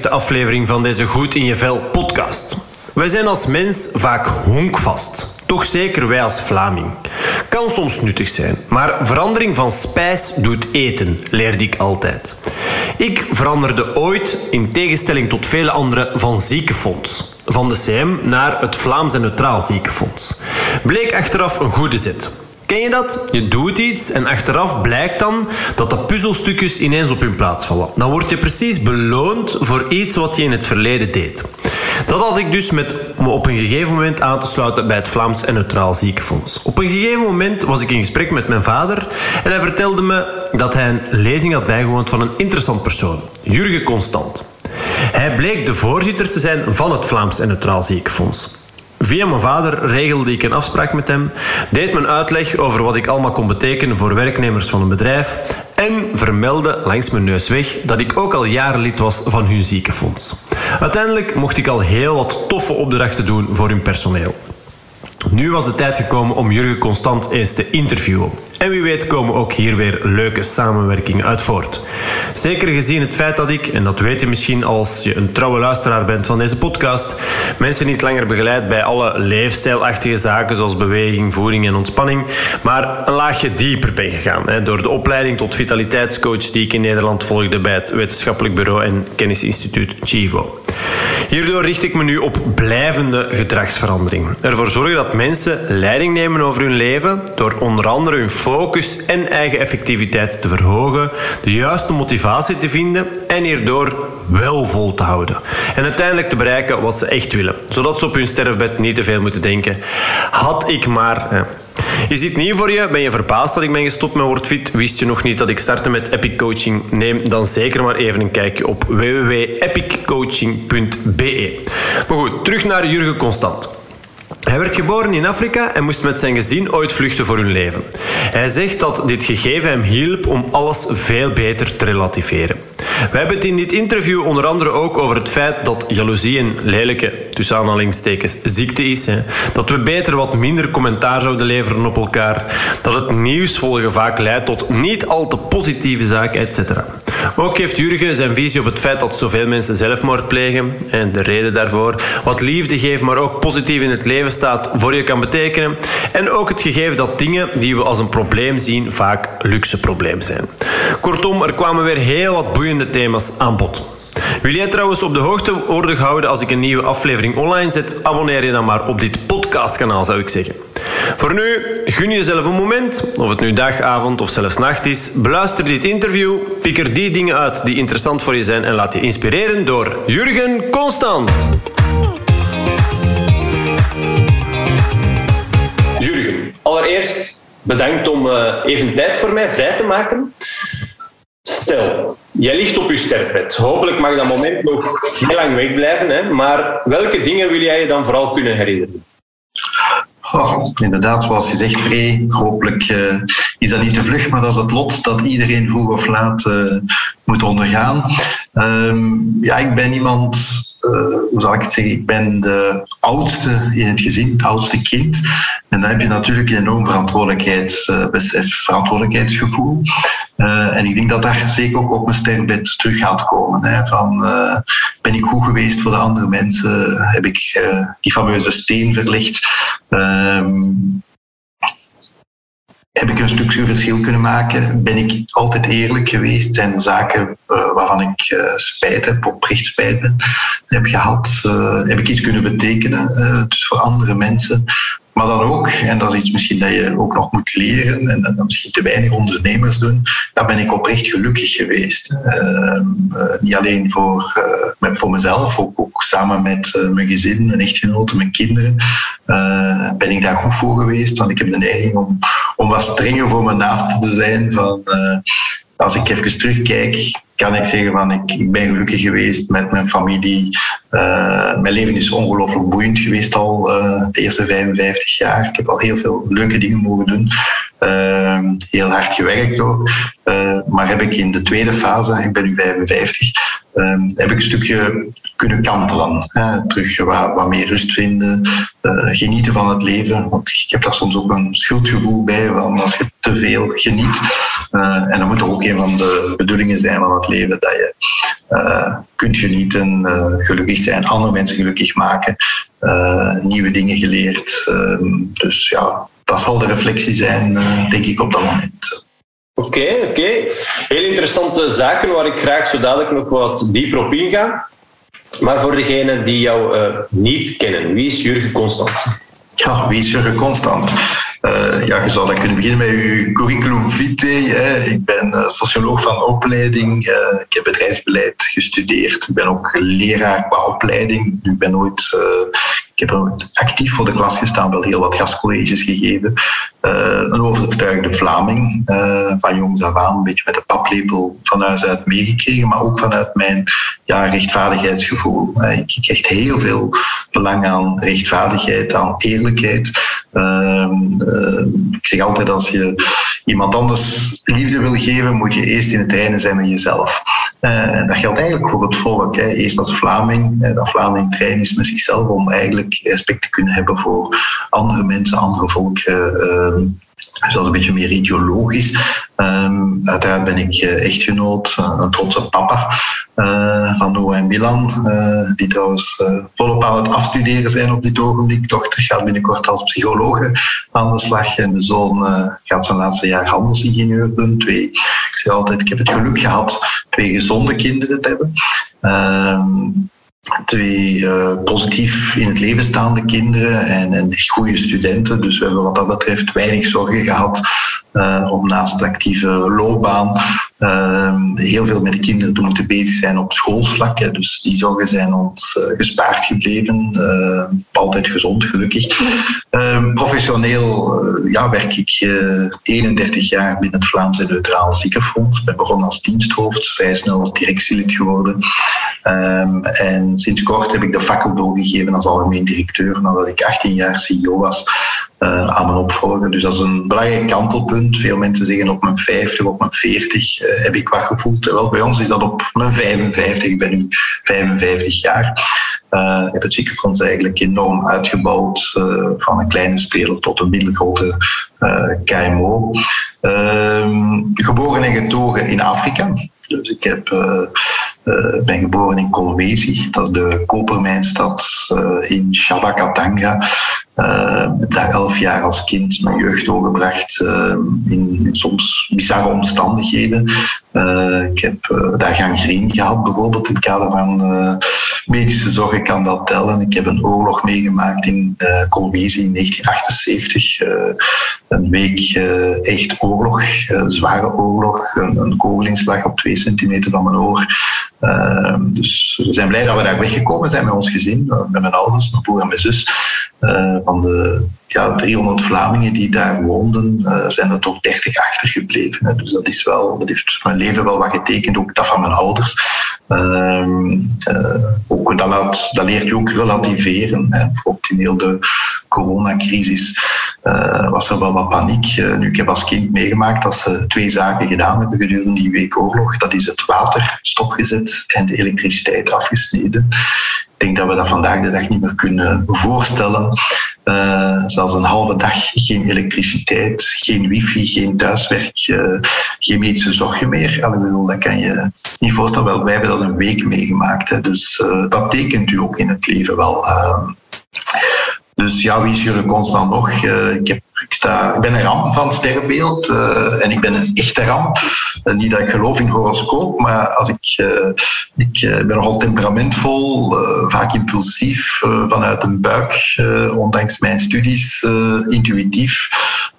55ste aflevering van deze Goed in je Vel podcast. Wij zijn als mens vaak honkvast. Toch zeker wij als Vlaming. Kan soms nuttig zijn, maar verandering van spijs doet eten, leerde ik altijd. Ik veranderde ooit, in tegenstelling tot vele anderen, van ziekenfonds. Van de CM naar het Vlaams en Neutraal Ziekenfonds. Bleek achteraf een goede zet. Ken je dat? Je doet iets en achteraf blijkt dan dat de puzzelstukjes ineens op hun plaats vallen. Dan word je precies beloond voor iets wat je in het verleden deed. Dat had ik dus met me op een gegeven moment aan te sluiten bij het Vlaams en Neutraal Ziekenfonds. Op een gegeven moment was ik in gesprek met mijn vader en hij vertelde me dat hij een lezing had bijgewoond van een interessant persoon, Jurgen Constant. Hij bleek de voorzitter te zijn van het Vlaams en Neutraal Ziekenfonds. Via mijn vader regelde ik een afspraak met hem, deed mijn uitleg over wat ik allemaal kon betekenen voor werknemers van een bedrijf en vermeldde langs mijn neus weg dat ik ook al jaren lid was van hun ziekenfonds. Uiteindelijk mocht ik al heel wat toffe opdrachten doen voor hun personeel. Nu was de tijd gekomen om Jurgen Constant eens te interviewen. En wie weet komen ook hier weer leuke samenwerkingen uit voort. Zeker gezien het feit dat ik, en dat weet je misschien als je een trouwe luisteraar bent van deze podcast, mensen niet langer begeleid bij alle leefstijlachtige zaken zoals beweging, voeding en ontspanning, maar een laagje dieper ben gegaan. Hè, door de opleiding tot vitaliteitscoach die ik in Nederland volgde bij het wetenschappelijk bureau en kennisinstituut Chivo. Hierdoor richt ik me nu op blijvende gedragsverandering. Ervoor zorgen dat mensen leiding nemen over hun leven door onder andere hun focus en eigen effectiviteit te verhogen, de juiste motivatie te vinden en hierdoor wel vol te houden. En uiteindelijk te bereiken wat ze echt willen, zodat ze op hun sterfbed niet te veel moeten denken. Had ik maar. Is dit nieuw voor je? Ben je verbaasd dat ik ben gestopt met WordFit? Wist je nog niet dat ik startte met Epic Coaching? Neem dan zeker maar even een kijkje op www.epiccoaching.be. Maar goed, terug naar Jurgen Constant. Hij werd geboren in Afrika en moest met zijn gezin ooit vluchten voor hun leven. Hij zegt dat dit gegeven hem hielp om alles veel beter te relativeren. We hebben het in dit interview onder andere ook over het feit dat jaloezie een lelijke, tussen aanhalingstekens, ziekte is. Hè. Dat we beter wat minder commentaar zouden leveren op elkaar. Dat het nieuws volgen vaak leidt tot niet al te positieve zaken, etc. Ook heeft Jurgen zijn visie op het feit dat zoveel mensen zelfmoord plegen en de reden daarvoor. Wat liefde geeft, maar ook positief in het leven staat, voor je kan betekenen. En ook het gegeven dat dingen die we als een probleem zien vaak luxe probleem zijn. Kortom, er kwamen weer heel wat boeiende thema's aan bod. Wil jij trouwens op de hoogte worden gehouden als ik een nieuwe aflevering online zet? Abonneer je dan maar op dit podcastkanaal, zou ik zeggen. Voor nu, gun jezelf een moment, of het nu dag, avond of zelfs nacht is. Beluister dit interview, pik er die dingen uit die interessant voor je zijn en laat je inspireren door Jurgen Constant. Jurgen, allereerst bedankt om uh, even tijd voor mij vrij te maken. Stel, jij ligt op je sterfbed. Hopelijk mag dat moment nog heel lang wegblijven, hè? maar welke dingen wil jij je dan vooral kunnen herinneren? Inderdaad, zoals je zegt, Free, hopelijk uh, is dat niet te vlug, maar dat is het lot dat iedereen vroeg of laat uh, moet ondergaan. Um, ja, ik ben iemand hoe zal ik het zeggen, ik ben de oudste in het gezin, het oudste kind. En dan heb je natuurlijk een enorm verantwoordelijkheidsbesef, verantwoordelijkheidsgevoel. Uh, en ik denk dat daar zeker ook op mijn sterfbed terug gaat komen. Hè, van, uh, ben ik goed geweest voor de andere mensen? Heb ik die fameuze steen verlegd? Heb ik een stukje verschil kunnen maken? Ben ik altijd eerlijk geweest? Zijn zaken uh, waarvan ik uh, spijt heb, oprecht spijt heb gehad? Uh, heb ik iets kunnen betekenen dus voor andere mensen? Maar dan ook, en dat is iets misschien dat je ook nog moet leren, en dat misschien te weinig ondernemers doen, daar ben ik oprecht gelukkig geweest. Uh, niet alleen voor, uh, voor mezelf, ook, ook samen met uh, mijn gezin, mijn echtgenoten, mijn kinderen, ben ik daar goed voor geweest. Want ik heb de neiging om, om wat strenger voor mijn naasten te zijn. Van, als ik even terugkijk, kan ik zeggen van ik, ik ben gelukkig geweest met mijn familie. Uh, mijn leven is ongelooflijk boeiend geweest al uh, de eerste 55 jaar. Ik heb al heel veel leuke dingen mogen doen. Ehm, heel hard gewerkt ook. maar heb ik in de tweede fase, ik ben nu 55, ehm, heb ik een stukje kunnen kantelen. Terug wat, meer rust vinden, genieten van het leven. Want ik heb daar soms ook een schuldgevoel bij, want als je te veel geniet. en dat moet ook een van de bedoelingen zijn van het leven, dat je kunt genieten, gelukkig zijn, andere mensen gelukkig maken, nieuwe dingen geleerd. Ehm, dus ja, dat zal de reflectie zijn, eh, denk ik, op dat moment. Oké, oké. Heel interessante zaken waar ik graag zo dadelijk nog wat dieper op inga. Maar voor degenen die jou uh, niet kennen, wie is Jurgen Constant? Ja, wie is Jurgen Constant? Uh, ja, je zou dan kunnen beginnen met je curriculum vitae. Hè. Ik ben socioloog van opleiding. Uh, ik heb bedrijfsbeleid gestudeerd. Ik ben ook leraar qua opleiding. Ik ben ooit ik heb actief voor de klas gestaan, wel heel wat gastcolleges gegeven. Uh, een overtuigde Vlaming, uh, van jongs af aan, een beetje met de paplepel van huis uit meegekregen, maar ook vanuit mijn ja, rechtvaardigheidsgevoel. Uh, ik, hecht heel veel belang aan rechtvaardigheid, aan eerlijkheid. Ehm, ik zeg altijd, als je iemand anders liefde wil geven, moet je eerst in het reinen zijn met jezelf. dat geldt eigenlijk voor het volk. Hè. Eerst als Vlaming, dat Vlaming trein is met zichzelf om eigenlijk respect te kunnen hebben voor andere mensen, andere volken. Ehm, dus dat is een beetje meer ideologisch. Um, uiteraard ben ik eh, echtgenoot, eh, een trotse papa uh, van Noah en Milan, uh, die trouwens volop aan het afstuderen zijn op dit ogenblik. Dochter gaat binnenkort als psychologe aan de slag en de zoon gaat zijn laatste jaar handelsingenieur doen. Twee, ik zeg altijd, ik heb het geluk gehad twee gezonde kinderen te hebben. Ehm, twee uh, positief in het leven staande kinderen en, en goede studenten. Dus we hebben wat dat betreft weinig zorgen gehad om naast actieve loopbaan uh, heel veel met de kinderen te moeten bezig zijn op schoolvlak. Dus die zorgen zijn ons uh, gespaard gebleven. altijd gezond, gelukkig. Ehm, professioneel ja, werk ik 31 jaar binnen het Vlaamse Neutraal Ziekenfonds. Ik ben begonnen als diensthoofd, vrij snel directielid geworden. Um, en sinds kort heb ik de fakkel doorgegeven als algemeen directeur nadat ik 18 jaar CEO was uh, aan mijn opvolger. Dus dat is een belangrijk kantelpunt. Veel mensen zeggen op mijn 50, op mijn 40 uh, eh, heb ik wat gevoeld. Wel, bij ons is dat op mijn 55. Ik ben nu 55 jaar. Uh, heb het ziekenfonds eigenlijk enorm uitgebouwd, van een kleine speler tot een middelgrote KMO. Ehm, geboren en getogen in Afrika. Dus ik heb, uh, ben geboren in Kolwezi, dat is de kopermijnstad uh, in Shabakatanga. Uh, heb daar elf jaar als kind mijn jeugd doorgebracht in, in, soms bizarre omstandigheden. ik heb daar gangreen gehad, bijvoorbeeld in het kader van medische zorg. Ik kan dat tellen. Ik heb een oorlog meegemaakt in uh, Kolwezi in 1978. een week echt oorlog, zware oorlog. Een, een op twee centimeter van mijn oor. Ehm, dus we zijn blij dat we daar weggekomen zijn met ons gezin, eh, met mijn ouders, mijn broer en mijn zus. Uh, van de ja, 300 Vlamingen die daar woonden, uh, zijn er toch 30 achtergebleven. Hè. Dus dat, is wel, dat heeft mijn leven wel wat getekend, ook dat van mijn ouders. Ehm, ook, dat, laat, dat leert je ook relativeren. Hè. Bijvoorbeeld in heel de coronacrisis uh, was er wel wat paniek. Uh, nu, ik heb als kind meegemaakt dat ze twee zaken gedaan hebben gedurende die week oorlog. Dat is het water stopgezet en de elektriciteit afgesneden. Ik denk dat we dat vandaag de dag niet meer kunnen voorstellen. Uh, zelfs een halve dag geen elektriciteit, geen wifi, geen thuiswerk, geen medische zorgen meer. Bedoel, dat kan je niet voorstellen. Wel, wij hebben dat een week meegemaakt. Hè. Dus dat tekent u ook in het leven wel. Dus ja, wie is jullie constant nog? Uh, ik, ik, sta, ben een ram van sterrenbeeld uh, en ik ben een echte ram. Uh, niet dat ik geloof in horoscoop, maar als ik, ik ben nogal temperamentvol, vaak impulsief, vanuit een buik, ondanks mijn studies, intuïtief.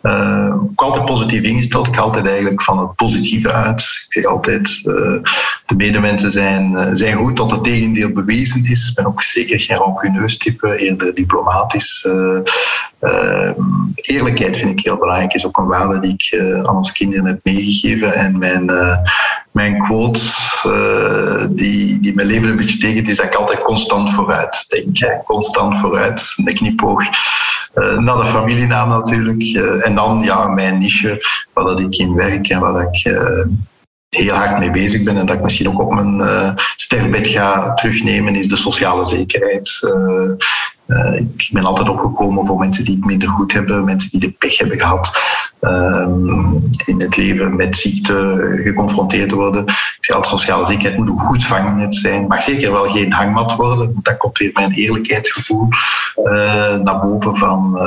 Uh, ook altijd positief ingesteld. Ik ga altijd eigenlijk van het positieve uit. Ik zeg altijd, uh, de medemensen zijn, uh, zijn goed tot het tegendeel bewezen is. Ik ben ook zeker geen rancuneus type, eerder diplomatisch. eerlijkheid vind ik heel belangrijk. Is ook een waarde die ik aan ons kinderen heb meegegeven. En mijn, mijn quote die, die mijn leven een beetje tekent, is dat ik altijd constant vooruit denk. Constant vooruit, een knipoog naar de familienaam natuurlijk. en dan ja, mijn niche, waar dat ik in werk en waar ik heel hard mee bezig ben en dat ik misschien ook op mijn uh, sterfbed ga terugnemen, is de sociale zekerheid. Ik ben altijd opgekomen voor mensen die het minder goed hebben, mensen die de pech hebben gehad um, in het leven met ziekte geconfronteerd worden. Altijd, sociale zekerheid moet een goed vangnet zijn, mag zeker wel geen hangmat worden. Dan komt weer mijn eerlijkheidsgevoel naar boven van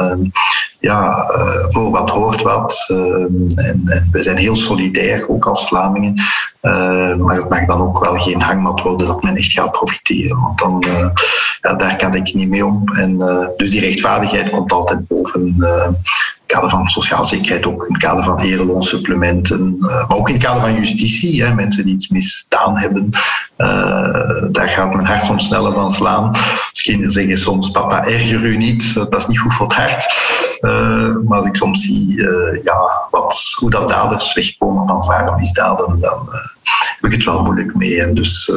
ja, uh, voor wat hoort wat. Uh, en, en, we zijn heel solidair, ook als Vlamingen. Uh, maar het mag dan ook wel geen hangmat worden dat men echt gaat profiteren. Want dan, ja, daar kan ik niet mee om. En, dus die rechtvaardigheid komt altijd boven kader van sociale zekerheid, ook in het kader van ereloonsupplementen, uh, maar ook in het kader van justitie. Hè, mensen die iets misdaan hebben, uh, daar gaat mijn hart soms sneller van slaan. Kinderen zeggen soms, papa, erger u niet, dat is niet goed voor het hart. Maar als ik soms zie ja, wat, hoe dat daders wegkomen van zware misdaden, dan heb ik het wel moeilijk mee. En dus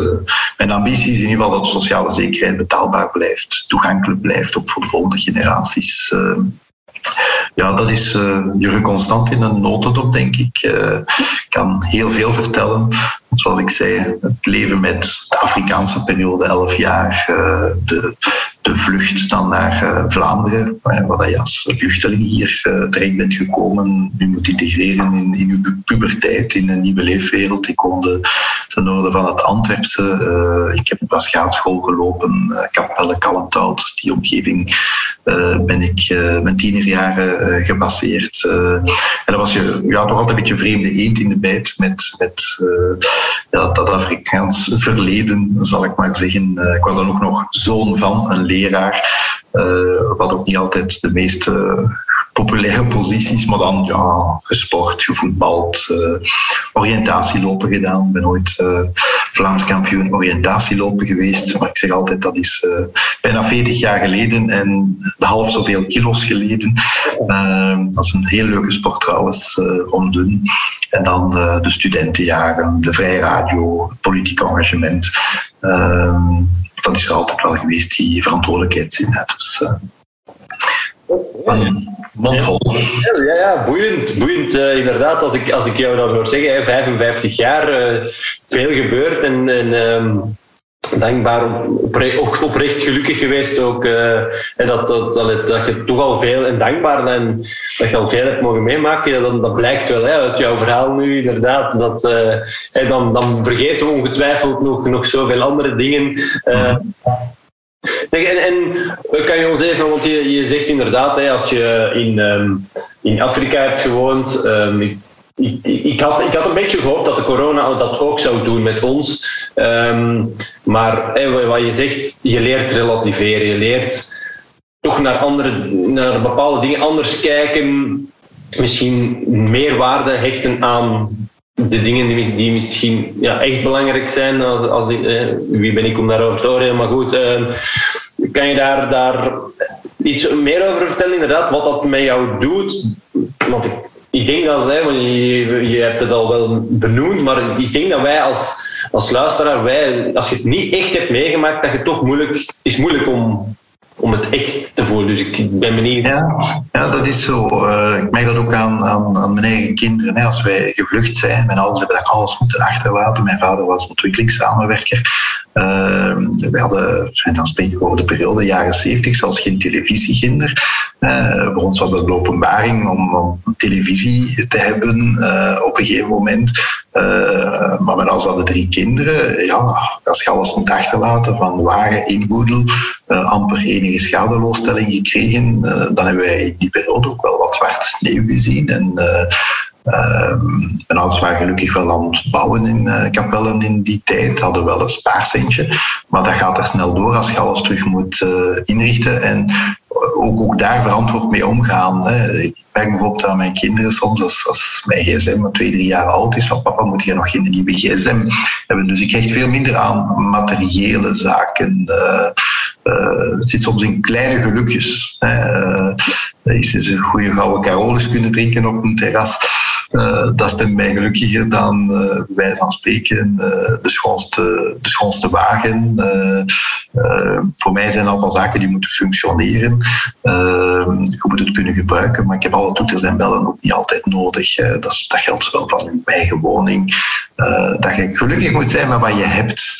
mijn ambitie is in ieder geval dat sociale zekerheid betaalbaar blijft, toegankelijk blijft, ook voor de volgende generaties. Ja, dat is uh, Jurgen Constant in een notendop, denk ik. Uh, kan heel veel vertellen. Zoals ik zei, het leven met de Afrikaanse periode, 11 jaar, uh, de de vlucht dan naar uh, Vlaanderen, waar je als vluchteling hier uh, terecht bent gekomen. Je moet integreren in, in je puberteit, in een nieuwe leefwereld. Ik woonde ten noorden van het Antwerpse. Ik heb een schaatschool gelopen, Capelle, Kalmthout. Die omgeving ben ik mijn tienerjaren gebaseerd. en dan was je ja, toch altijd een beetje vreemde eend in de bijt met, met ja, dat Afrikaans verleden, zal ik maar zeggen. ik was dan ook nog zoon van een leraar. Uh, wat ook niet altijd de meest populaire posities, maar dan ja, gesport, gevoetbald, uh, oriëntatielopen gedaan. Ik ben ooit uh, Vlaams kampioen oriëntatielopen geweest, maar ik zeg altijd dat is bijna 40 jaar geleden en half zoveel kilo's geleden. dat is een heel leuke sport trouwens om te doen. En dan de studentenjaren, de vrije radio, politiek engagement dat is er altijd wel geweest, die verantwoordelijkheidszin. Dus, uh, mondvol. Ja, ja, boeiend. boeiend uh, inderdaad, als ik, als ik jou dan hoor zeggen, 55 jaar, uh, veel gebeurd en, en um, dankbaar, oprecht, oprecht gelukkig geweest ook. En dat, dat, dat, dat, je toch al veel en dankbaar en dat je al veel hebt mogen meemaken. Dat, dat blijkt wel uit jouw verhaal nu inderdaad. Dat, uh, dan, dan vergeten we ongetwijfeld nog, nog zoveel andere dingen. Uh, en, en kan je ons even, want je, je zegt inderdaad, hè, als je in, um, in Afrika hebt gewoond, um, ik, had, ik had een beetje gehoopt dat de corona dat ook zou doen met ons. Um, maar wat je zegt, je leert relativeren. Je leert toch naar, andere, naar bepaalde dingen anders kijken. Misschien meer waarde hechten aan de dingen die, misschien ja, echt belangrijk zijn. Als, als, wie ben ik om daarover te horen? Maar goed, uh, kan je daar, daar iets meer over vertellen? Inderdaad, wat dat met jou doet? Ik denk dat, hè, want je, je hebt het al wel benoemd, maar ik denk dat wij als, als luisteraar, wij, als je het niet echt hebt meegemaakt, dat het toch moeilijk is moeilijk om, om het echt te voelen. Dus ik ben benieuwd. Ja, ja dat is zo. Uh, ik merk dat ook aan, aan, aan mijn eigen kinderen. Als wij gevlucht zijn, mijn ouders hebben daar alles moeten achterlaten. Mijn vader was ontwikkelingssamenwerker. Uh, we hadden, dan spreek ik over de periode jaren 70, zelfs geen televisiekinder. Uh, voor ons was dat een openbaring om, televisie te hebben uh, op een gegeven moment. Uh, maar mijn ouders hadden drie kinderen. Ja, als je alles moet achterlaten van wagen, inboedel, amper enige schadeloosstelling gekregen, dan hebben wij in die periode ook wel wat zwarte sneeuw gezien. En Ehm, mijn ouders waren gelukkig wel aan het bouwen in uh, kapellen in die tijd, hadden wel een spaarcentje, maar dat gaat er snel door als je alles terug moet uh, inrichten en ook, ook daar verantwoord mee omgaan. Ik merk bijvoorbeeld aan mijn kinderen soms, als, als mijn gsm maar twee, drie jaar oud is, van papa moet je nog geen nieuwe gsm hebben. Dus ik hecht veel minder aan materiële zaken. Uh, het zit soms in kleine gelukjes. Hè. Uh, is een goede gouden Carolus kunnen drinken op een terras. Dat stemt mij gelukkiger dan wij van spreken de, schoonste, de schoonste wagen. voor mij zijn dat al zaken die moeten functioneren. je moet het kunnen gebruiken, maar ik heb alle toeters en bellen ook niet altijd nodig. dat, dat geldt wel van uw eigen woning. dat je gelukkig moet zijn met wat je hebt.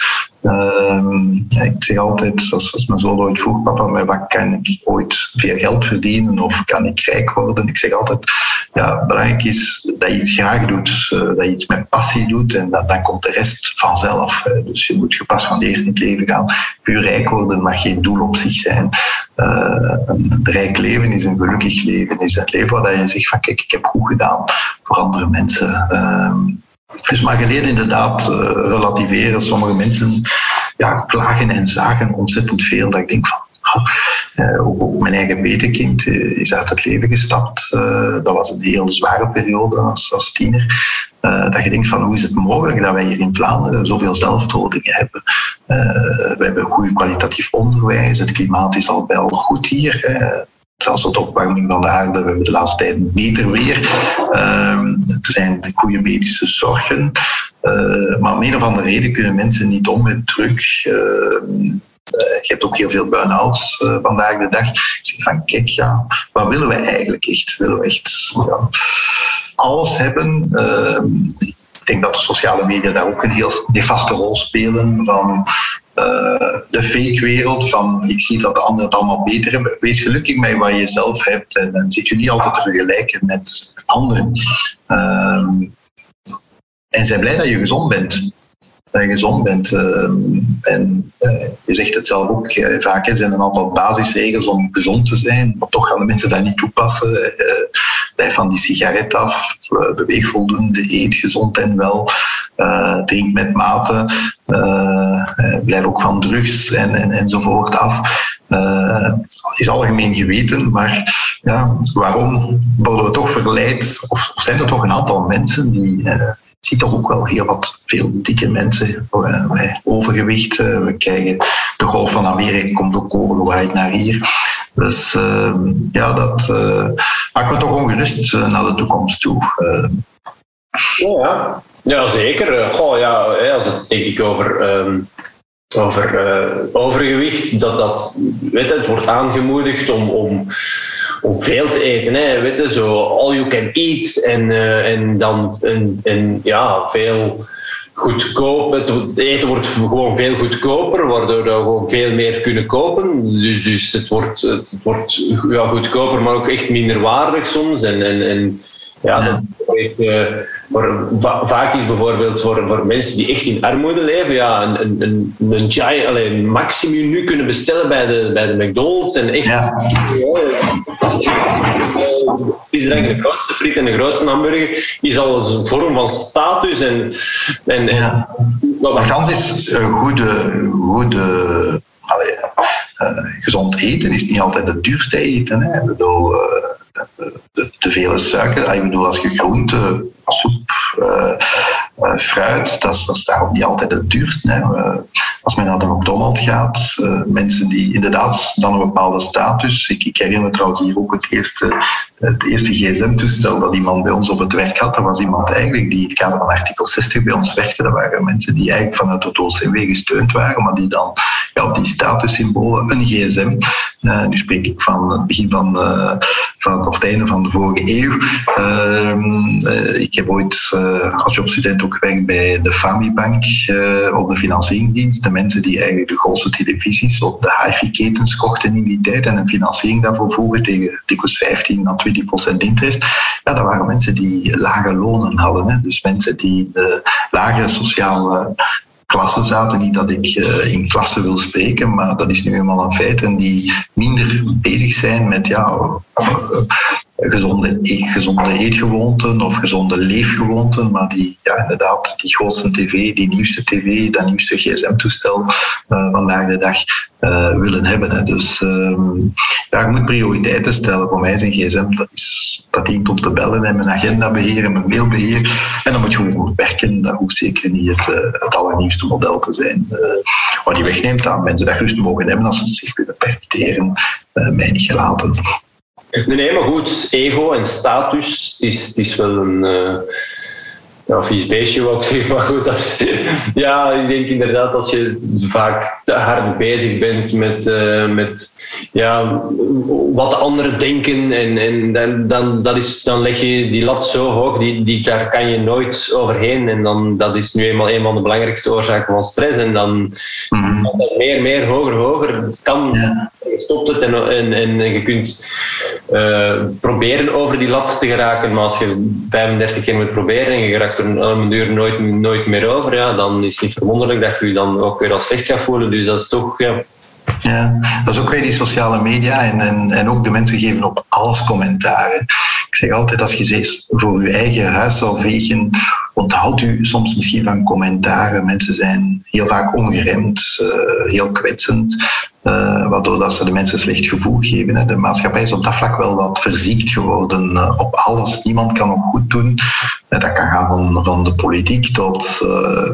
Ehm, ik zeg altijd, als, als mijn zoon ooit vroeg, papa, met wat kan ik ooit veel geld verdienen of kan ik rijk worden? Ik zeg altijd, ja, belangrijk is dat je iets graag doet, uh, dat je iets met passie doet en dat, dan komt de rest vanzelf. Dus je moet gepassioneerd in het leven gaan. Puur rijk worden mag geen doel op zich zijn. Uh, een rijk leven is een gelukkig leven, is een leven waar je zegt van kijk, ik heb goed gedaan voor andere mensen. Uh, dus maar geleden inderdaad uh, relativeren. Sommige mensen ja, klagen en zagen ontzettend veel. Dat ik denk van, ook mijn eigen petekind uh, is uit het leven gestapt. dat was een heel zware periode als, als tiener. dat je denkt van hoe is het mogelijk dat wij hier in Vlaanderen zoveel zelfdodingen hebben. we hebben goed kwalitatief onderwijs, het klimaat is al wel goed hier zelfs tot opwarming van de aarde. We hebben de laatste tijd beter weer. Uh, er zijn goede medische zorgen. Uh, maar om een of andere reden kunnen mensen niet om met druk. Uh, je hebt ook heel veel burn-outs uh, vandaag de dag. Ik zeg van, kijk, ja, wat willen we eigenlijk echt? Willen we echt ja, alles hebben? Ehm, ik denk dat de sociale media daar ook een heel nefaste rol spelen. Van uh, de fake-wereld van ik zie dat de anderen het allemaal beter hebben. Wees gelukkig met wat je zelf hebt en dan zit je niet altijd te vergelijken met anderen. Uh, en zijn blij dat je gezond bent. Dat gezond bent. Uh, en uh, je zegt het zelf ook vaak, er zijn een aantal basisregels om gezond te zijn, maar toch gaan de mensen dat niet toepassen. blijf van die sigaret af, beweeg voldoende, eet gezond en wel. Drink met mate, blijf ook van drugs en, en, enzovoort af. Uh, is algemeen geweten, maar ja, waarom worden we toch verleid? Of zijn er toch een aantal mensen die zie toch ook wel heel wat veel dikke mensen met overgewicht. we krijgen de golf van Amerika komt ook overgewaaid naar hier. Dus ehm, ja, dat maakt me toch ongerust naar de toekomst toe. Ja, ja, zeker. Eh, goh, ja, als het denk ik over, um, over uh, overgewicht, dat, dat weet het wordt aangemoedigd om, om, om veel te eten. Hè, weet je, zo all you can eat en, uh, en dan en, en, ja, veel goedkoop. Het eten wordt gewoon veel goedkoper, waardoor we gewoon veel meer kunnen kopen. Dus, dus het wordt, het wordt ja, goedkoper, maar ook echt minder waardig soms. En, en, en ja, dat uh, vaak is bijvoorbeeld voor, voor mensen die echt in armoede leven, ja, een, een, een, een giant, alleen, maximum nu kunnen bestellen bij de, bij de McDonald's. En echt, ja. is de grootste friet en de grootste hamburger is al een vorm van status. En, en, ja. maar kans is een goede, goede allee, uh, gezond eten is niet altijd het duurste eten. Hè. Ik bedoel, uh, te veel suiker. Ik bedoel, als je groente, soep, uh, fruit, dat is, daarom niet altijd het duurst. Als men naar de McDonald's gaat, mensen die inderdaad dan een bepaalde status. Ik, ik herinner me trouwens hier ook het eerste, het eerste gsm-toestel dat iemand bij ons op het werk had. Dat was iemand eigenlijk die in het kader van artikel 60 bij ons werkte. Dat waren mensen die eigenlijk vanuit het OCW gesteund waren, maar die dan ja, op die statussymbolen een gsm. nu spreek ik van het begin van, van of het einde van de vorige eeuw. Ehm, ik heb ooit als jobstudent ook gewerkt bij de Famibank op de financieringsdienst. De mensen die eigenlijk de grootste televisies op de hi-fi-ketens kochten in die tijd en een financiering daarvoor vroegen tegen dikwijls 15 à 20 procent interest. Ja, dat waren mensen die lage lonen hadden. Hè. Dus mensen die de lagere sociale klassen zaten. Niet dat ik uh, in klassen wil spreken, maar dat is nu eenmaal een feit. En die minder bezig zijn met ja, gezonde, gezonde eetgewoonten of gezonde leefgewoonten, maar die ja, inderdaad die grootste tv, die nieuwste tv, dat nieuwste gsm-toestel uh, vandaag de dag uh, willen hebben. Hè. Dus uh, ja, ik moet prioriteiten stellen. Voor mij is een gsm, dat, is, dat dient om te bellen en mijn agenda beheren, mijn mailbeheer. En dan moet je gewoon werken. Dat hoeft zeker niet het, uh, het allernieuwste model te zijn. wat die wegneemt aan mensen dat rust mogen hebben als ze zich willen permitteren, mij niet gelaten. Nee, nee, maar goed, ego en status het is, het is wel een. Uh, ja, vies beestje ik zeggen, maar goed. Ja, ik denk inderdaad als je vaak te hard bezig bent met, uh, met ja, wat anderen denken en, en dan, dan, dat is, dan leg je die lat zo hoog, die, die, daar kan je nooit overheen. En dan, dat is nu eenmaal een van de belangrijkste oorzaken van stress. En dan, mm. dan meer, meer, hoger, hoger. Het kan, ja stopt het en, en, en je kunt uh, proberen over die lat te geraken. Maar als je 35 keer moet proberen en je raakt er een duur nooit, nooit meer over, ja, dan is het niet verwonderlijk dat je je dan ook weer als slecht gaat voelen. Dus dat is toch... Ja, dat is ook weer die sociale media en, en, en ook de mensen geven op alles commentaren. Ik zeg altijd, als je voor je eigen huis zou vegen, onthoudt u soms misschien van commentaren. Mensen zijn heel vaak ongeremd, uh, heel kwetsend. Uh, waardoor dat ze de mensen slecht gevoel geven. De maatschappij is op dat vlak wel wat verziekt geworden uh, op alles. Niemand kan ook goed doen. Uh, dat kan gaan van, van de politiek tot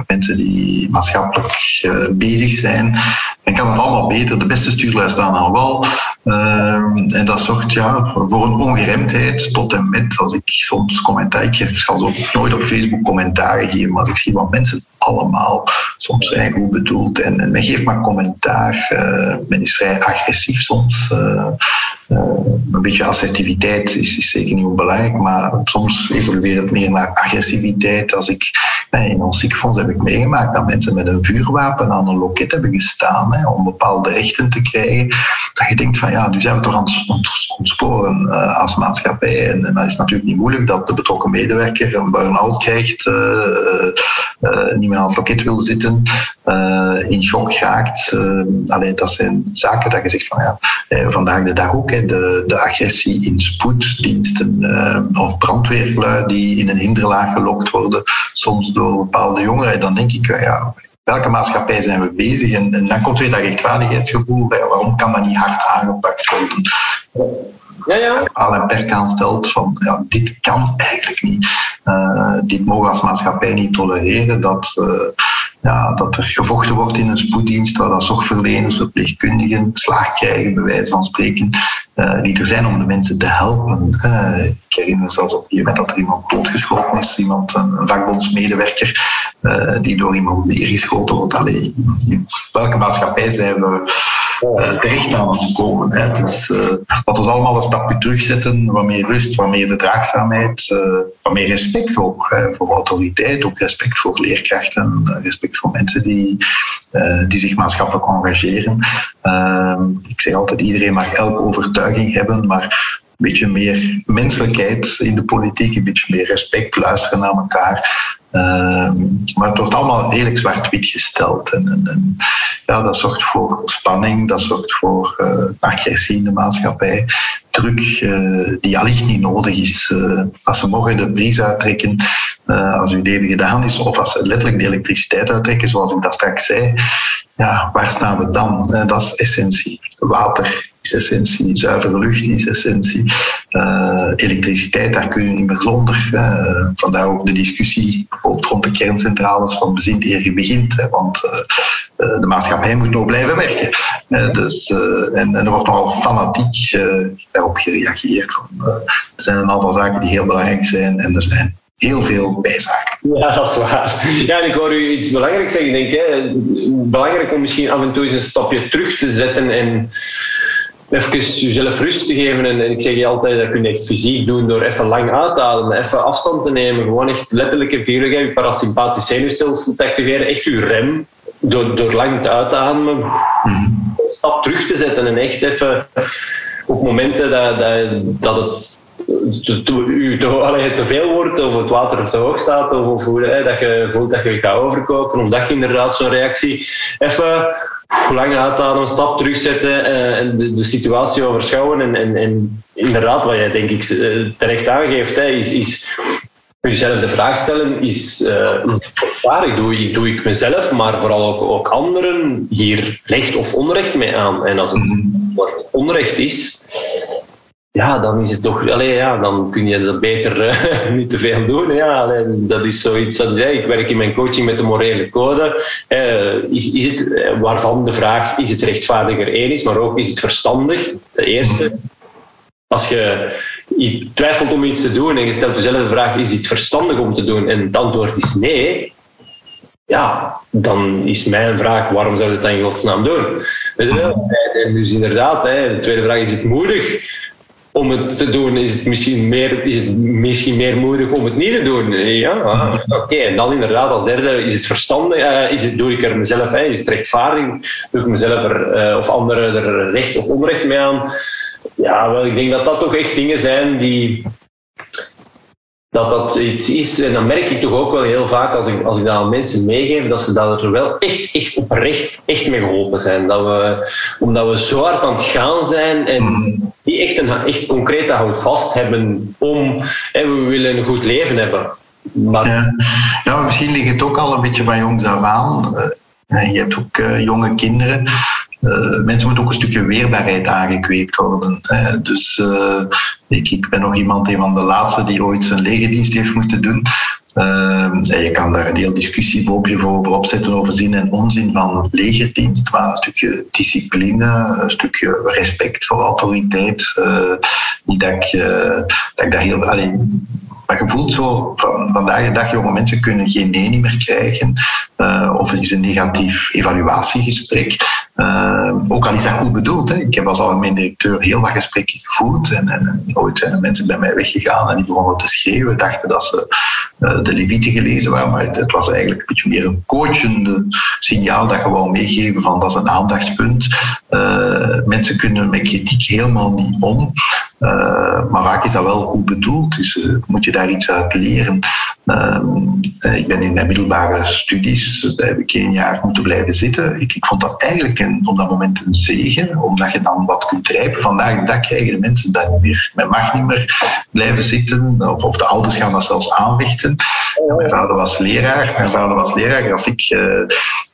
mensen die maatschappelijk bezig zijn. Men kan het allemaal beter. De beste stuurlui staan aan wal. en dat zorgt ja, voor een ongeremdheid tot en met. Als ik soms commentaar, ik ook nooit op Facebook commentaren geven, maar ik zie wat mensen allemaal soms zijn goed bedoeld en, en men geeft maar commentaar. Men is vrij agressief soms. Uh, een beetje assertiviteit is, is, zeker niet onbelangrijk, maar soms evolueert het meer naar agressiviteit. Als ik, in ons ziekenfonds heb ik meegemaakt dat mensen met een vuurwapen aan een loket hebben gestaan om bepaalde rechten te krijgen. Dat je denkt van ja, nu zijn we toch aan het ontsporen als maatschappij. En, dat is natuurlijk niet moeilijk dat de betrokken medewerker een burn-out krijgt, niet meer aan het loket wil zitten, in shock raakt. alleen dat zijn zaken dat je zegt van ja, vandaag de dag ook de, de agressie in spoeddiensten uh, of brandweerlui die in een hinderlaag gelokt worden, soms door bepaalde jongeren, dan denk ik, ja, welke maatschappij zijn we bezig? En, en dan komt weer dat rechtvaardigheidsgevoel, waarom kan dat niet hard aangepakt worden? ja, ja. Al een perk aanstelt van ja, dit kan eigenlijk niet. Uh, dit mogen we als maatschappij niet tolereren. Dat, uh, ja, dat er gevochten wordt in een spoeddienst, waar dat zorgverleners, verpleegkundigen slaag krijgen, bij wijze van spreken, die er zijn om de mensen te helpen. Uh, ik herinner me zelfs op een moment dat er iemand doodgeschoten is, iemand, een, vakbondsmedewerker, uh, die door iemand neergeschoten wordt. Allee, in welke maatschappij zijn we terecht aan het komen? Hè? Dus, wat ons allemaal een stapje terugzetten, wat meer rust, wat meer verdraagzaamheid, wat meer respect ook voor autoriteit, ook respect voor leerkrachten, respect voor mensen die, die zich maatschappelijk engageren. Uh, ik zeg altijd, iedereen mag elke overtuiging hebben, maar een beetje meer menselijkheid in de politiek, een beetje meer respect, luisteren naar elkaar. Uh, maar het wordt allemaal redelijk zwart-wit gesteld. En, en, en, ja, dat zorgt voor spanning, dat zorgt voor uh, agressie in de maatschappij. Druk uh, die allicht niet nodig is. als ze morgen de bries uittrekken, als uw leven gedaan is, of als ze letterlijk de elektriciteit uittrekken, zoals ik dat straks zei, ja, waar staan we dan? Dat is essentie. Water is essentie, zuivere lucht is essentie, uh, elektriciteit, daar kun je niet meer zonder. vandaar ook de discussie bijvoorbeeld rond de kerncentrales van bezint eer begint, want de maatschappij moet nog blijven werken. dus, en, en, er wordt nogal fanatiek daarop gereageerd. Van, er zijn een aantal zaken die heel belangrijk zijn en er zijn heel veel bijzaken. Ja, dat is waar. Ja, ik hoor u iets belangrijks zeggen. Denk, hè, belangrijk om misschien af en toe eens een stapje terug te zetten en even jezelf rust te geven. En, ik zeg je altijd, dat kun je echt fysiek doen door even lang uit te ademen, even afstand te nemen. Gewoon echt letterlijk en figuurlijk je parasympathisch zenuwstelsel te activeren. Echt je rem door, door lang uit te ademen. Een stap terug te zetten en echt even op momenten dat, dat, het u te, te veel wordt of het water te hoog staat of, of dat je voelt dat je gaat overkoken of dat je inderdaad zo'n reactie even lang uithalen, een stap terugzetten uh, en de, de, situatie overschouwen en, en, en, inderdaad wat jij denk ik eh, terecht aangeeft hè, is, is jezelf de vraag stellen is, uh, waar ik doe, doe ik mezelf, maar vooral ook, ook anderen hier recht of onrecht mee aan. En als het mhm. onrecht is, ja, dan is het toch, allee, ja, dan kun je dat beter uh, niet te veel doen. Ja, dat is zoiets dat zei. Ik werk in mijn coaching met de morele code. Uh, is, is het, eh, waarvan de vraag is het rechtvaardiger één is, maar ook is het verstandig, de eerste. als je, twijfelt om iets te doen en je stelt jezelf de vraag, is iets verstandig om te doen? En het antwoord is nee, ja, dan is mijn vraag, waarom zou je het dan in godsnaam doen? En dus inderdaad, hè, de tweede vraag, is het moedig om het te doen? Is het misschien meer, is het misschien meer moedig om het niet te doen? Ja, ah, oké. En dan inderdaad, als derde, is het verstandig? Uh, is het, doe ik er mezelf, hè, is het rechtvaardig? Doe ik mezelf er, uh, of anderen er recht of onrecht mee aan? Ja, wel, ik denk dat dat toch echt dingen zijn die dat dat iets is. En dan merk ik toch ook wel heel vaak als ik, als ik dat aan mensen meegeef, dat ze dat er wel echt, echt oprecht echt mee geholpen zijn. Dat we, omdat we zo hard aan het gaan zijn en die echt een echt concrete houvast hebben om, we willen een goed leven hebben. Maar... Ja. misschien ligt het ook al een beetje bij jongs af aan. Uh, je hebt ook uh, jonge kinderen. Uh, mensen moeten ook een stukje weerbaarheid aangekweekt worden. Dus uh, ik, ik, ben nog iemand, een van de laatste die ooit zijn legerdienst heeft moeten doen. Uh, je kan daar een heel discussieboopje voor, opzetten over zin en onzin van legerdienst, maar een stukje discipline, een stukje respect voor autoriteit. niet dat ik, dat daar heel. Maar je voelt zo, van, vandaag de dag, jonge mensen kunnen geen nee meer krijgen. Uh, of er is een negatief evaluatiegesprek. Uh, ook al is dat goed bedoeld. Hè. Ik heb als algemeen directeur heel wat gesprekken gevoerd. En, en, ooit zijn er mensen bij mij weggegaan en die begonnen te schreeuwen. Dachten dat ze de Levieten gelezen. Maar het was eigenlijk een beetje meer een coachende signaal dat gewoon meegeven van dat is een aandachtspunt. mensen kunnen met kritiek helemaal niet om. maar vaak is dat wel goed bedoeld. Dus moet je daar iets uit leren. Ik ben in mijn middelbare studies daar heb ik één jaar moeten blijven zitten. Ik, ik vond dat eigenlijk een, op dat moment een zegen, omdat je dan wat kunt rijpen. Vandaag de dag krijgen de mensen dat niet meer. Men mag niet meer blijven zitten, of, of de ouders gaan dat zelfs aanvechten. Mijn vader was leraar. Mijn vader was leraar. Als ik uh,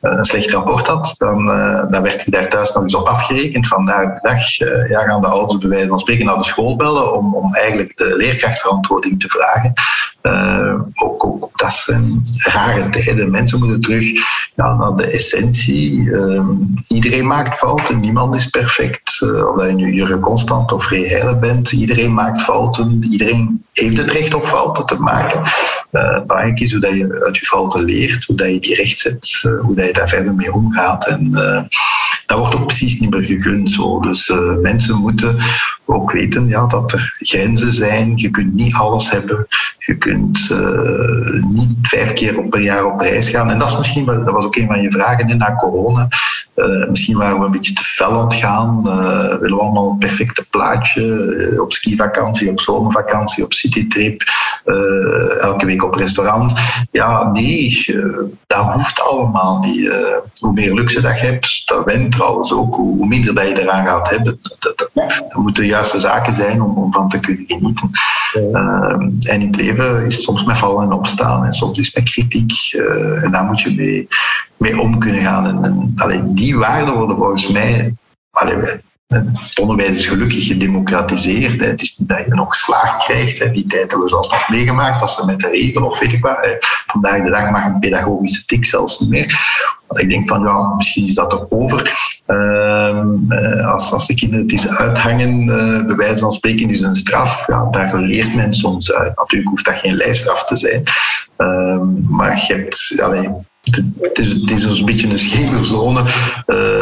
een slecht rapport had, dan, uh, dan werd ik daar thuis nog eens op afgerekend. Vandaag de dag ja, gaan de ouders bij wijze van spreken naar de school bellen om, om eigenlijk de leerkrachtverantwoording te vragen. Ook, ook dat zijn rare tijden. Mensen moeten terug naar de essentie. Ehm, iedereen maakt fouten, niemand is perfect. Uh, of je nu Jurgen Constant of Heijlen bent, iedereen maakt fouten. Iedereen heeft het recht op fouten te maken. Uh, belangrijk is hoe dat je uit je fouten leert, hoe dat je die rechtzet, uh, hoe dat je daar verder mee omgaat. En dat wordt ook precies niet meer gegund. Zo. Dus mensen moeten ook weten ja, dat er grenzen zijn. Je kunt niet alles hebben. Je kunt niet vijf keer per jaar op reis gaan. En dat is misschien, dat was ook een van je vragen na corona. Uh, misschien waren we een beetje te fel aan het gaan. Uh, willen we allemaal een perfecte plaatje. Op skivakantie, op zomervakantie, op citytrip. elke week op restaurant. Ja, nee, dat hoeft allemaal niet. hoe meer luxe dat je hebt, dat went trouwens ook. Hoe, minder dat je eraan gaat hebben. Dat, dat, dat juiste zaken zijn om, om van te kunnen genieten. en in het leven is het soms met vallen en opstaan. En soms is het met kritiek. en daar moet je mee, mee om kunnen gaan. En, en alleen die waarden worden volgens mij. Allee, het onderwijs is gelukkig gedemocratiseerd. Het is niet dat je nog slaag krijgt. Die tijd hebben we zelfs nog meegemaakt, dat ze met de regel of weet ik wat. Vandaag de dag mag een pedagogische tik zelfs niet meer. Want ik denk van, ja, misschien is dat ook over. Ehm, eh, als, als de kinderen het eens uithangen, uh, bij wijze van spreken, is een straf. Ja, daar leert men soms uit. Natuurlijk hoeft dat geen lijfstraf te zijn. Ehm, maar je hebt, alleen, het is, een beetje een scheve zone. Uh,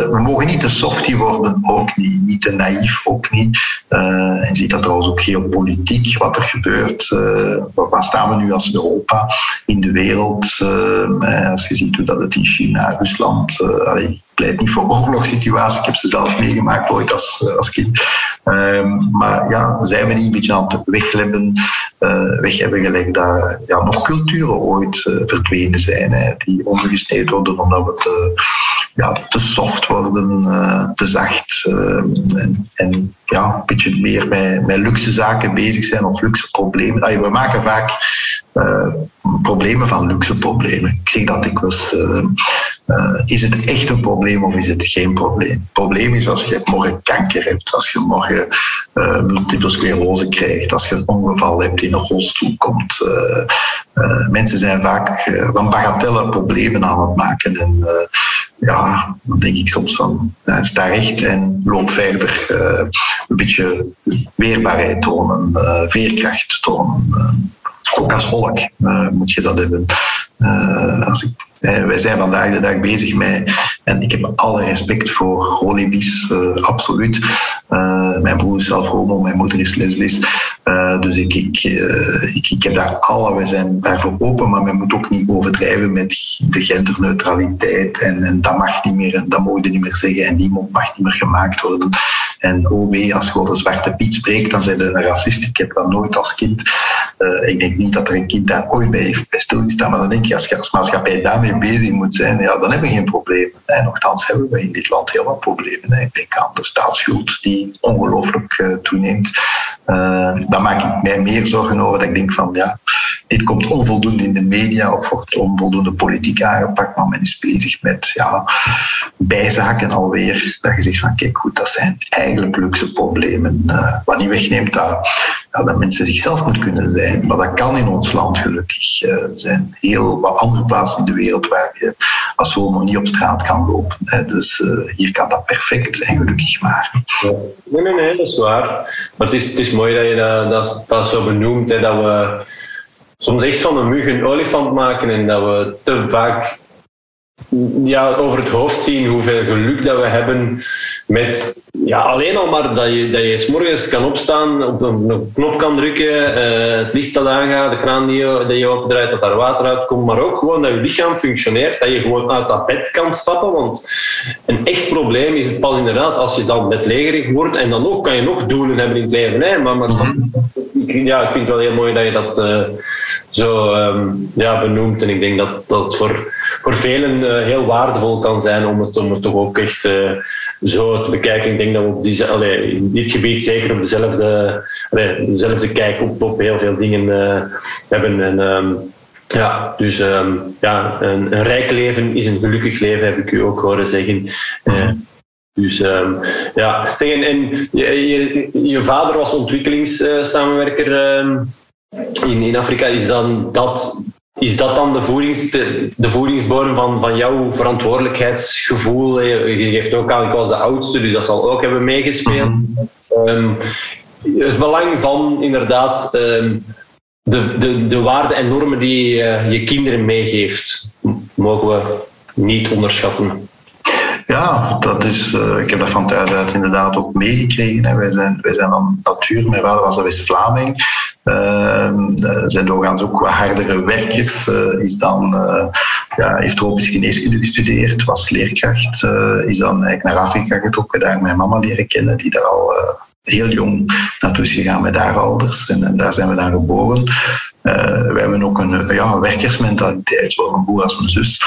we mogen niet te softie worden, ook niet. Niet te naïef, ook niet. Uh, en je ziet dat trouwens ook geopolitiek, wat er gebeurt. Uh, waar staan we nu als Europa in de wereld? als je ziet hoe dat het in China, Rusland... Allee, pleit niet voor oorlogssituaties. Ik heb ze zelf meegemaakt ooit als, als kind. Um, maar ja, zijn we niet een beetje aan het weglebben, uh, weg hebben gelijk dat ja, nog culturen ooit uh, verdwenen zijn, hè, die ondergesneden worden omdat we te, ja, te soft worden, uh, te zacht en, en, ja, een beetje meer met, met luxe zaken bezig zijn of luxe problemen. We maken vaak problemen van luxe problemen. Ik zeg dat ik was is het echt een probleem of is het geen probleem? Het probleem is als je morgen kanker hebt, als je morgen multiple sclerose krijgt, als je een ongeval hebt, in een rolstoel komt. Mensen zijn vaak van bagatelle problemen aan het maken. En ja, dan denk ik soms van, uh, sta recht en loop verder. een beetje weerbaarheid tonen, veerkracht tonen. ook als volk moet je dat hebben. als eh, wij zijn vandaag de dag bezig met, en ik heb alle respect voor holibies, uh, absoluut. Uh, mijn broer is zelf homo, mijn moeder is lesbisch. Dus ik, ik, ik, heb daar alle, wij zijn daarvoor open, maar men moet ook niet overdrijven met de genderneutraliteit. En, en dat mag niet meer, en dat mogen we niet meer zeggen, en die mag niet meer gemaakt worden. En oh wee, als je over Zwarte Piet spreekt, dan zijn ze een racist. Ik heb dat nooit als kind. Ik denk niet dat er een kind daar ooit bij heeft bij stilgestaan, maar dan denk als je als maatschappij daarmee bezig moet zijn, ja, dan hebben we geen probleem. En nochtans hebben we in dit land heel wat problemen. Ik denk aan de staatsschuld die ongelooflijk uh, toeneemt. Uh, dan maak ik mij meer zorgen over dat ik denk van ja, dit komt onvoldoende in de media of wordt onvoldoende politiek aangepakt, maar men is bezig met ja, bijzaken alweer. Dat je zegt van kijk goed, dat zijn eigenlijk luxe problemen. Uh, wat niet wegneemt dat, dat mensen zichzelf moeten kunnen zijn. Maar dat kan in ons land gelukkig. Er zijn heel wat andere plaatsen in de wereld waar je als homo niet op straat kan lopen. Dus uh, hier kan dat perfect en gelukkig maar. Nee, nee, nee, dat is waar. Maar het is, het is mooi dat je dat, dat, dat zo benoemt, hè, dat we soms echt van een mug een olifant maken en dat we te vaak ja, over het hoofd zien hoeveel geluk dat we hebben met ja, alleen al maar dat je, dat je s morgens kan opstaan, op een, knop kan drukken, uh, het licht dat aangaat, de kraan die je, die je opdraait, dat daar water uitkomt, maar ook gewoon dat je lichaam functioneert, dat je gewoon uit dat bed kan stappen. Want een echt probleem is het pas inderdaad als je dan bedlegerig wordt en dan ook kan je nog doelen hebben in het leven. Hè, maar, maar ja, ik vind het wel heel mooi dat je dat uh, zo um, ja, benoemt en ik denk dat dat voor voor velen uh, heel waardevol kan zijn om het, om het toch ook echt uh, zo te bekijken. Ik denk dat we op die, allee, in dit gebied zeker op dezelfde, allee, dezelfde kijk op, op heel veel dingen uh, hebben. En, um, ja, dus um, ja, een, een, rijk leven is een gelukkig leven, heb ik u ook horen zeggen. Dus um, ja, en, en je, je, je, vader was ontwikkelingssamenwerker um, in, in Afrika. Is dan dat is dat dan de, voedings, de, de voedingsbodem van, van jouw verantwoordelijkheidsgevoel? Je geeft ook aan, ik was de oudste, dus dat zal ook hebben meegespeeld. Um, het belang van inderdaad um, de, de, de waarden en normen die uh, je kinderen meegeeft, mogen we niet onderschatten. Ja, dat is, uh, ik heb dat van thuis uit inderdaad ook meegekregen. Hè. Wij, zijn, wij zijn van natuur, mijn vader was een West-Vlaming. Uh, zijn doorgaans ook wat hardere werkers. Uh, is dan, ja, heeft tropische geneeskunde gestudeerd, was leerkracht. is dan eigenlijk naar Afrika getrokken, daar mijn mama leren kennen, die daar al heel jong naartoe is gegaan met haar ouders. En daar zijn we dan geboren. We hebben ook een ja, werkersmentaliteit, zowel mijn broer als mijn zus.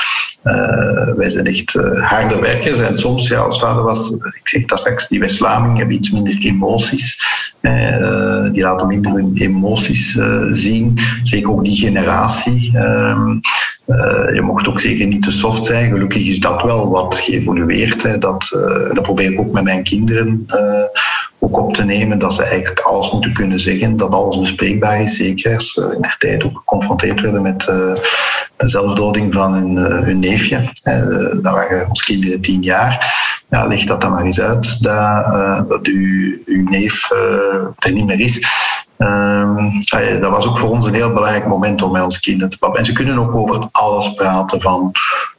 Uh, wij zijn echt uh, harde werkers en soms, ja, als vader was, ik zeg dat straks, die West-Vlamingen hebben iets minder emoties. Die laten minder hun emoties zien. Zeker ook die generatie. Ehm, je mocht ook zeker niet te soft zijn. Gelukkig is dat wel wat geëvolueerd. Hè. Dat, dat probeer ik ook met mijn kinderen ook op te nemen dat ze eigenlijk alles moeten kunnen zeggen, dat alles bespreekbaar is. Zeker als ze in de tijd ook geconfronteerd werden met de zelfdoding van hun, neefje. Dat waren ons kinderen tien jaar. Ja, leg dat dan maar eens uit, dat, dat uw, uw neef er niet meer is. Um, dat was ook voor ons een heel belangrijk moment om met ons kinderen te praten. En ze kunnen ook over alles praten, van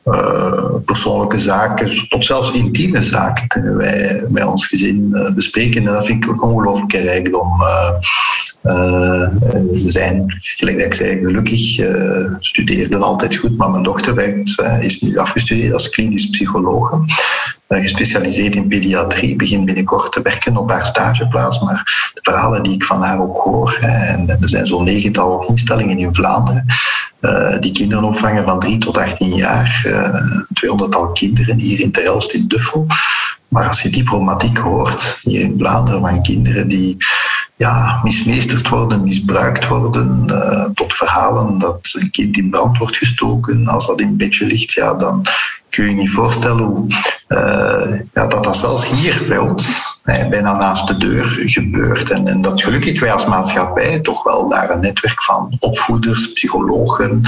uh, persoonlijke zaken tot zelfs intieme zaken kunnen wij met ons gezin uh, bespreken. En dat vind ik een ongelooflijke rijkdom. Uh, ze zijn, gelijk dat ik zei, gelukkig, studeerden altijd goed, maar mijn dochter werkt, is nu afgestudeerd als klinisch psycholoog gespecialiseerd in pediatrie, begin binnenkort te werken op haar stageplaats. Maar de verhalen die ik van haar ook hoor, en er zijn zo'n negental instellingen in Vlaanderen, die kinderen opvangen van 3 tot 18 jaar, uh, 200-tal kinderen hier in Terelst in Duffel. Maar als je die problematiek hoort hier in Vlaanderen van kinderen die ja, mismeesterd worden, misbruikt worden, uh, tot verhalen dat een kind in brand wordt gestoken, als dat in bedje ligt, ja, dan kun je niet voorstellen hoe, uh, ja, dat dat zelfs hier bij ons bijna naast de deur gebeurt. En, en dat gelukkig wij als maatschappij toch wel daar een netwerk van opvoeders, psychologen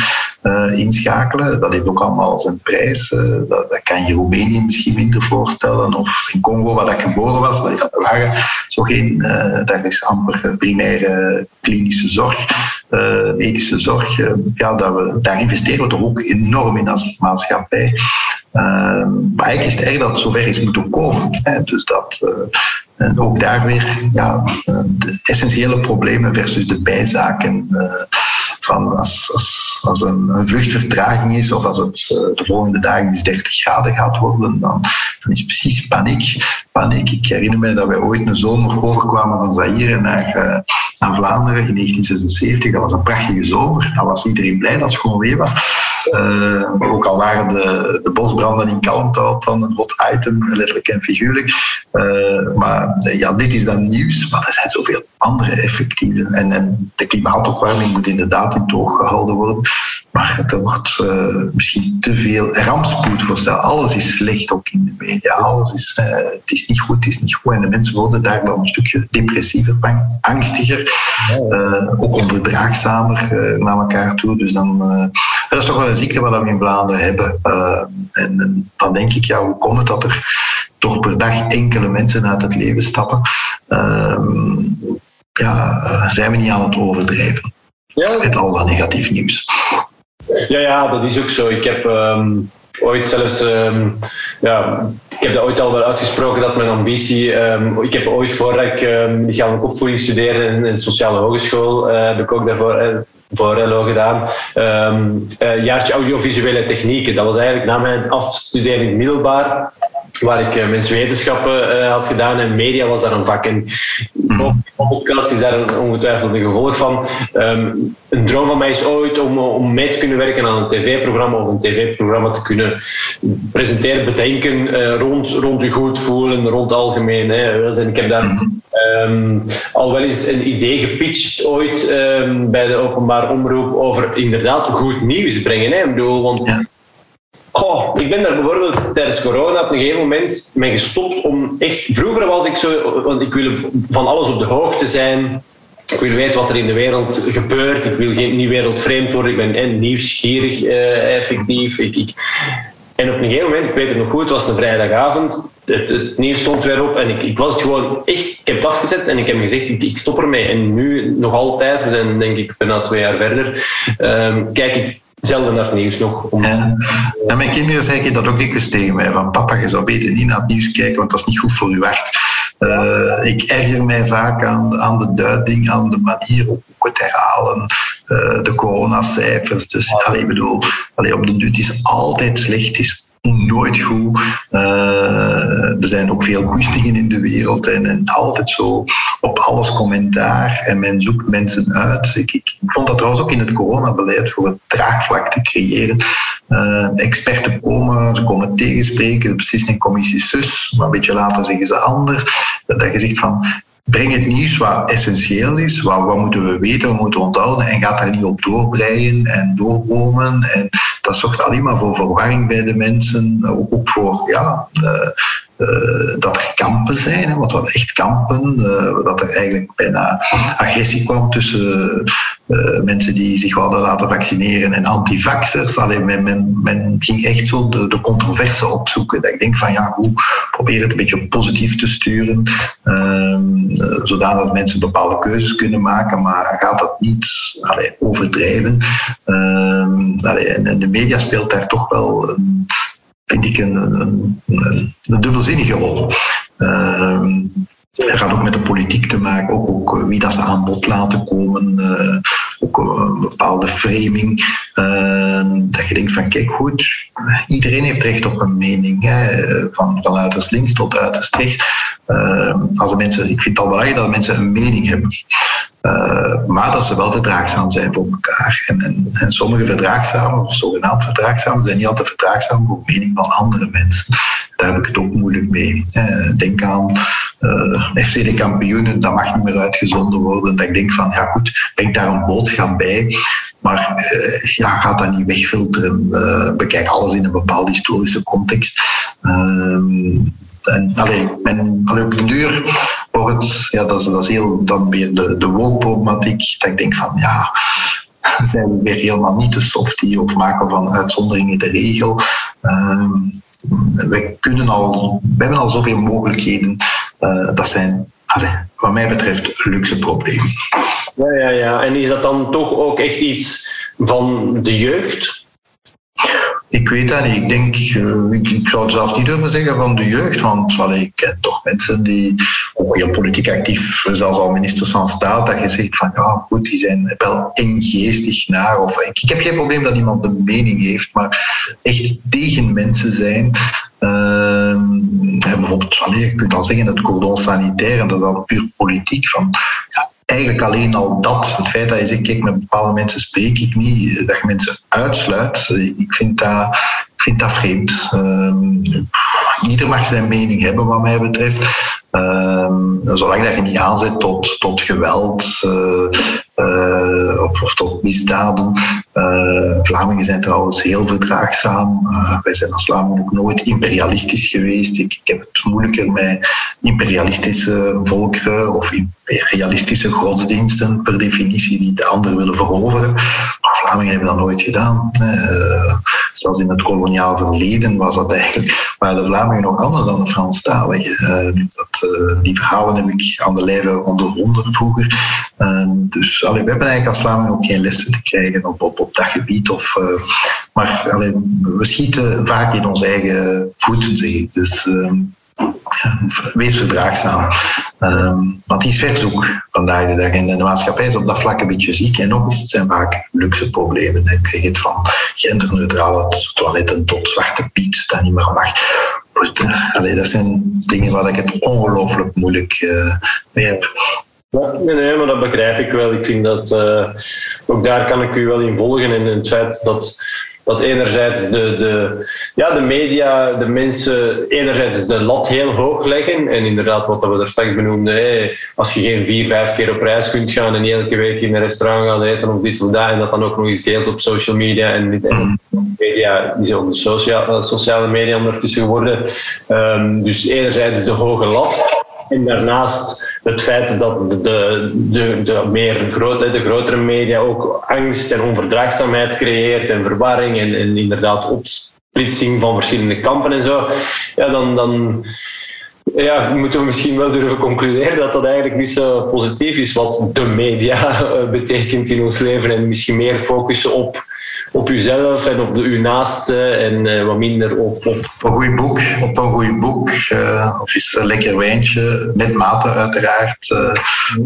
uh, inschakelen. Dat heeft ook allemaal zijn prijs. Uh, dat, kan je Roemenië misschien minder voorstellen. Of in Congo, waar ik geboren was, dat waren zo geen, uh, daar is amper primaire klinische zorg, medische zorg. ja, dat we, daar investeren we toch ook enorm in als maatschappij. maar eigenlijk is het erg dat het zover is moeten komen. Hè. Dus dat, en ook daar weer ja, de essentiële problemen versus de bijzaken van als, als, een, vluchtvertraging is of als het uh, de volgende dagen eens 30 graden gaat worden, dan, dan is precies paniek. paniek. Ik herinner me dat wij ooit een zomer overkwamen van Zaire naar, uh, naar Vlaanderen in 1976. Dat was een prachtige zomer. Dan was iedereen blij dat het schoon weer was. Uh, ook al waren de, de bosbranden in Kalmthout dan een hot item, letterlijk en figuurlijk. Maar ja, dit is dan nieuws, maar er zijn zoveel andere effectieven. En, en de klimaatopwarming moet inderdaad in toog gehouden worden. Maar er wordt uh, misschien te veel rampspoed voorstellen. Alles is slecht ook in de media. Alles is, uh, het is niet goed, het is niet goed. En de mensen worden daar dan een stukje depressiever van, angstiger, uh, ook onverdraagzamer naar elkaar toe. Dus dan, dat is toch wel een ziekte wat we in Vlaanderen hebben. En, en, dan denk ik, ja, hoe komt het dat er toch per dag enkele mensen uit het leven stappen? Ehm, ja, zijn we niet aan het overdrijven? Ja. Met al dat negatief nieuws. Ja, ja, dat is ook zo. Ik heb um, ooit zelfs, um, ja, ik heb dat ooit al wel uitgesproken dat mijn ambitie, um, ik heb ooit voordat ik lichamelijke opvoeding studeerde in een sociale hogeschool, uh, heb ik ook daarvoor uh, voor LO gedaan. Um, uh, jaartje audiovisuele technieken. Dat was eigenlijk na mijn afstuderen in middelbaar waar ik uh, menswetenschappen uh, had gedaan en media was daar een vak. En de podcast is daar ongetwijfeld een gevolg van. Um, een droom van mij is ooit om, om mee te kunnen werken aan een tv-programma of een tv-programma te kunnen presenteren, bedenken rond, rond je goed voelen, rond het algemeen. Hè. En ik heb daar um, al wel eens een idee gepitcht ooit um, bij de openbare omroep over inderdaad goed nieuws brengen. Hè. Ik bedoel, want Ik ben daar bijvoorbeeld tijdens corona op een gegeven moment mee gestopt om echt... Vroeger was ik zo... Want ik wil van alles op de hoogte zijn. Ik wil weten wat er in de wereld gebeurt. Ik wil geen, niet wereldvreemd worden. Ik ben en nieuwsgierig, eh, effectief. Ik, ik, en op een gegeven moment, ik weet het nog goed, het was een vrijdagavond. Het, het nieuws stond weer op en ik, ik, was gewoon echt... Ik heb het afgezet en ik heb gezegd, ik, ik stop ermee. En nu, nog altijd, zijn denk ik bijna twee jaar verder, um, kijk ik zelden naar het nieuws nog. Om... Ja. En mijn kinderen zeggen dat ook dikwijls tegen mij. Van papa, je zou beter niet naar het nieuws kijken, want dat is niet goed voor je hart. Uh, ik erger mij vaak aan, aan de duiding, aan de manier op het herhalen, uh, de coronacijfers. Dus allee, bedoel, allee, op de duur, is altijd slecht, is nooit goed. Uh, er zijn ook veel goestingen in de wereld en, altijd zo op alles commentaar en men zoekt mensen uit. Ik, ik, vond dat trouwens ook in het coronabeleid voor het draagvlak te creëren. Uh, experten komen, ze komen tegenspreken, de beslissingcommissie sus, maar een beetje later zeggen ze anders. Dat je zegt van breng het nieuws wat essentieel is, wat, wat moeten we weten, wat moeten we onthouden en gaat daar niet op doorbreien en doorbomen. En dat zorgt alleen maar voor verwarring bij de mensen, ook voor ja, uh, uh, dat er kampen zijn, hè, want hadden echt kampen, uh, dat er eigenlijk bijna agressie kwam tussen uh, mensen die zich wilden laten vaccineren en antivaxers. Alleen men, men, ging echt zo de, controverse opzoeken. Dat ik denk van ja, hoe probeer het een beetje positief te sturen, zodat mensen bepaalde keuzes kunnen maken, maar gaat dat niet allee, overdrijven. Allee, en, de media speelt daar toch wel een vind ik een, een, een, dubbelzinnige rol. Uh, het gaat ook met de politiek te maken, ook, ook wie dat ze aan bod laten komen, uh, ook een bepaalde framing. Uh, dat je denkt van kijk goed, iedereen heeft recht op een mening, hè, van, van uiterst links tot uiterst rechts. Uh, als de mensen, ik vind het al belangrijk dat mensen een mening hebben. Uh, maar dat ze wel verdraagzaam zijn voor elkaar. En, en, sommige verdraagzamen, of zogenaamd verdraagzamen, zijn niet altijd verdraagzaam voor de mening van andere mensen. Daar heb ik het ook moeilijk mee. Uh, denk aan eh, FC de kampioenen, dat mag niet meer uitgezonden worden. Dat ik denk van, ja goed, breng daar een boodschap bij. Maar uh, ja, gaat dat niet wegfilteren. bekijk alles in een bepaalde historische context. Ehm, en allee, op de duur wordt, ja, dat is, dat is heel dan weer de, de dat ik denk van ja, zijn we weer helemaal niet de softie of maken van uitzonderingen de regel. Uh, we, kunnen al, we hebben al zoveel mogelijkheden. Uh, dat zijn, allee, wat mij betreft, luxe problemen. Ja, ja, ja. En is dat dan toch ook echt iets van de jeugd? Ik weet dat niet. Ik denk, eh, ik, ik, zou het zelfs niet durven zeggen van de jeugd, want allee, ik ken toch mensen die ook heel politiek actief, zelfs al ministers van staat, dat je zegt van ja, goed, die zijn wel ingeestig naar. Of, ik, ik heb geen probleem dat iemand een mening heeft, maar echt tegen mensen zijn. Uh, bijvoorbeeld, je kunt al zeggen het cordon sanitair, en dat is al puur politiek. Van, ja, eigenlijk alleen al dat, het feit dat je zegt, kijk, met bepaalde mensen spreek ik niet, dat je mensen uitsluit, ik vind dat, vind dat vreemd. Um, ieder mag zijn mening hebben, wat mij betreft. Um, zolang dat je niet aanzet tot, tot geweld uh, uh, of, tot misdaden. Uh, Vlamingen zijn trouwens heel verdraagzaam. wij zijn als Vlamingen ook nooit imperialistisch geweest. Ik, ik, heb het moeilijker met imperialistische volkeren of imperialistische godsdiensten per definitie die de ander willen veroveren. Maar Vlamingen hebben dat nooit gedaan. Zelfs in het koloniaal verleden was dat eigenlijk, waren de Vlamingen nog anders dan de Franstaligen. dat, eh, die verhalen heb ik aan de lijve ondervonden vroeger. Ehm, dus allee, we hebben eigenlijk als Vlamingen ook geen lessen te krijgen op, op, dat gebied. Of, uh, maar allee, we schieten vaak in onze eigen voeten. Dus ehm, wees verdraagzaam. Um, want die is verzoek vandaag de dag. En de maatschappij is op dat vlak een beetje ziek. En nog eens, het zijn vaak luxe problemen. Ik zeg het van genderneutrale toiletten tot zwarte piet dat niet meer mag. Allee, dat zijn dingen waar ik het ongelooflijk moeilijk uh, mee heb. Nee, nee, maar dat begrijp ik wel. Ik vind dat uh, ook daar kan ik u wel in volgen. En het feit dat dat enerzijds de, de, ja, de media, de mensen, enerzijds de lat heel hoog leggen. En inderdaad, wat we er straks benoemden, hey, als je geen vier, vijf keer op reis kunt gaan en elke week in een restaurant gaan eten of dit of dat, en dat dan ook nog eens deelt op social media en, en media, die zijn de sociale, sociale media ondertussen geworden. Um, dus enerzijds de hoge lat. En daarnaast het feit dat de, de, de, meer grote, de grotere media ook angst en onverdraagzaamheid creëert en verwarring en, en inderdaad opsplitsing van verschillende kampen en zo, ja, dan, dan ja, moeten we misschien wel durven concluderen dat dat eigenlijk niet zo positief is wat de media betekent in ons leven en misschien meer focussen op op uzelf en op de, uw naaste en uh, wat minder op, op... Een goed boek, op een goed boek. Uh, of is een lekker wijntje, met mate uiteraard.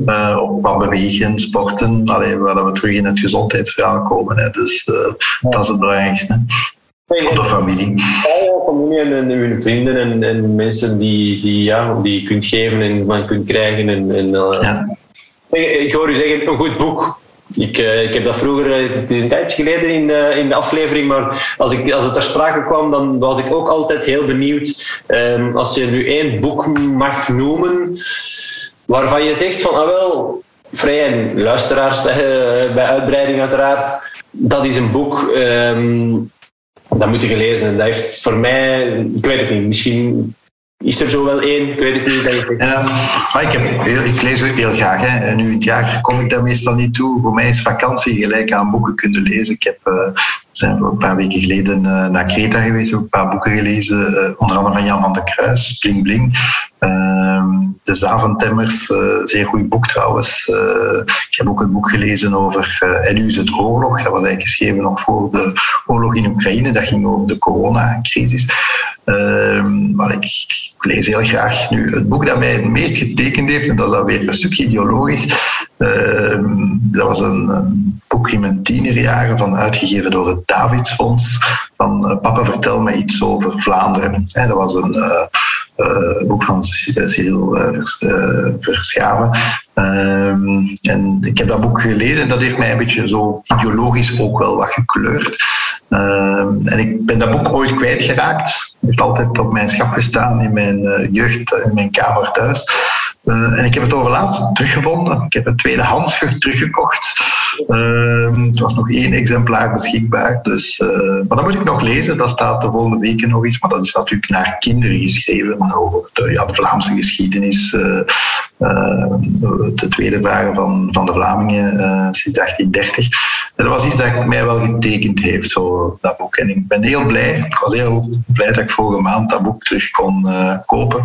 Uh, op wat bewegen, sporten. Allee, waar we terug in het gezondheidsverhaal komen. Hè. Dus dat is het belangrijkste. Voor de familie. Ja, familie en, uw vrienden en, en, mensen die, die, ja, die je kunt geven en man kunt krijgen. En, en, ja. Ik hoor u zeggen, een goed boek. Ik, uh, ik heb dat vroeger, eh, het is een tijdje geleden in, uh, in de aflevering, maar als, ik, als het ter sprake kwam, dan was ik ook altijd heel benieuwd. Um, als je nu één boek mag noemen, waarvan je zegt van, ah wel, vrij en luisteraars, bij uitbreiding uiteraard, dat is een boek, um, dat moet je gelezen. Dat heeft voor mij, ik weet het niet, misschien is er zo wel één? Ik weet het niet. Ik. Uh, ik, lees ook heel graag. Hè. En nu het jaar kom ik daar meestal niet toe. Voor mij is vakantie gelijk aan boeken kunnen lezen. Ik heb, uh, zijn een paar weken geleden uh, naar Kreta geweest, ook een paar boeken gelezen. Uh, onder andere van Jan van de Kruis, Bling Bling. Ehm, de Zaventemmers, zeer goed boek trouwens. ik heb ook een boek gelezen over En nu is het oorlog. Dat was eigenlijk geschreven nog voor de oorlog in Oekraïne. Dat ging over de coronacrisis. Ehm, maar ik, ik, lees heel graag nu het boek dat mij het meest getekend heeft, en dat is dan weer een stukje ideologisch. Ehm, dat was een, boek in mijn tienerjaren, van, uitgegeven door het Davidsfonds. Van uh, Papa, vertel mij iets over Vlaanderen. dat was een uh, boek van Cyril Verschaven. Ehm, en ik heb dat boek gelezen en dat heeft mij een beetje zo ideologisch ook wel wat gekleurd. en ik ben dat boek ooit kwijtgeraakt heeft altijd op mijn schap gestaan in mijn uh, jeugd, in mijn kamer thuis. en ik heb het overlaatst teruggevonden. Ik heb het tweedehands teruggekocht. Uh, het was nog één exemplaar beschikbaar. Dus, maar dat moet ik nog lezen. Dat staat de volgende weken nog eens. Maar dat is natuurlijk naar kinderen geschreven. Over de, de Vlaamse geschiedenis. Uh, de tweede vragen van, van de Vlamingen sinds 1830. En dat was iets dat mij wel getekend heeft, zo, dat boek. En ik ben heel blij. Ik was heel blij dat ik vorige maand dat boek terug kon kopen.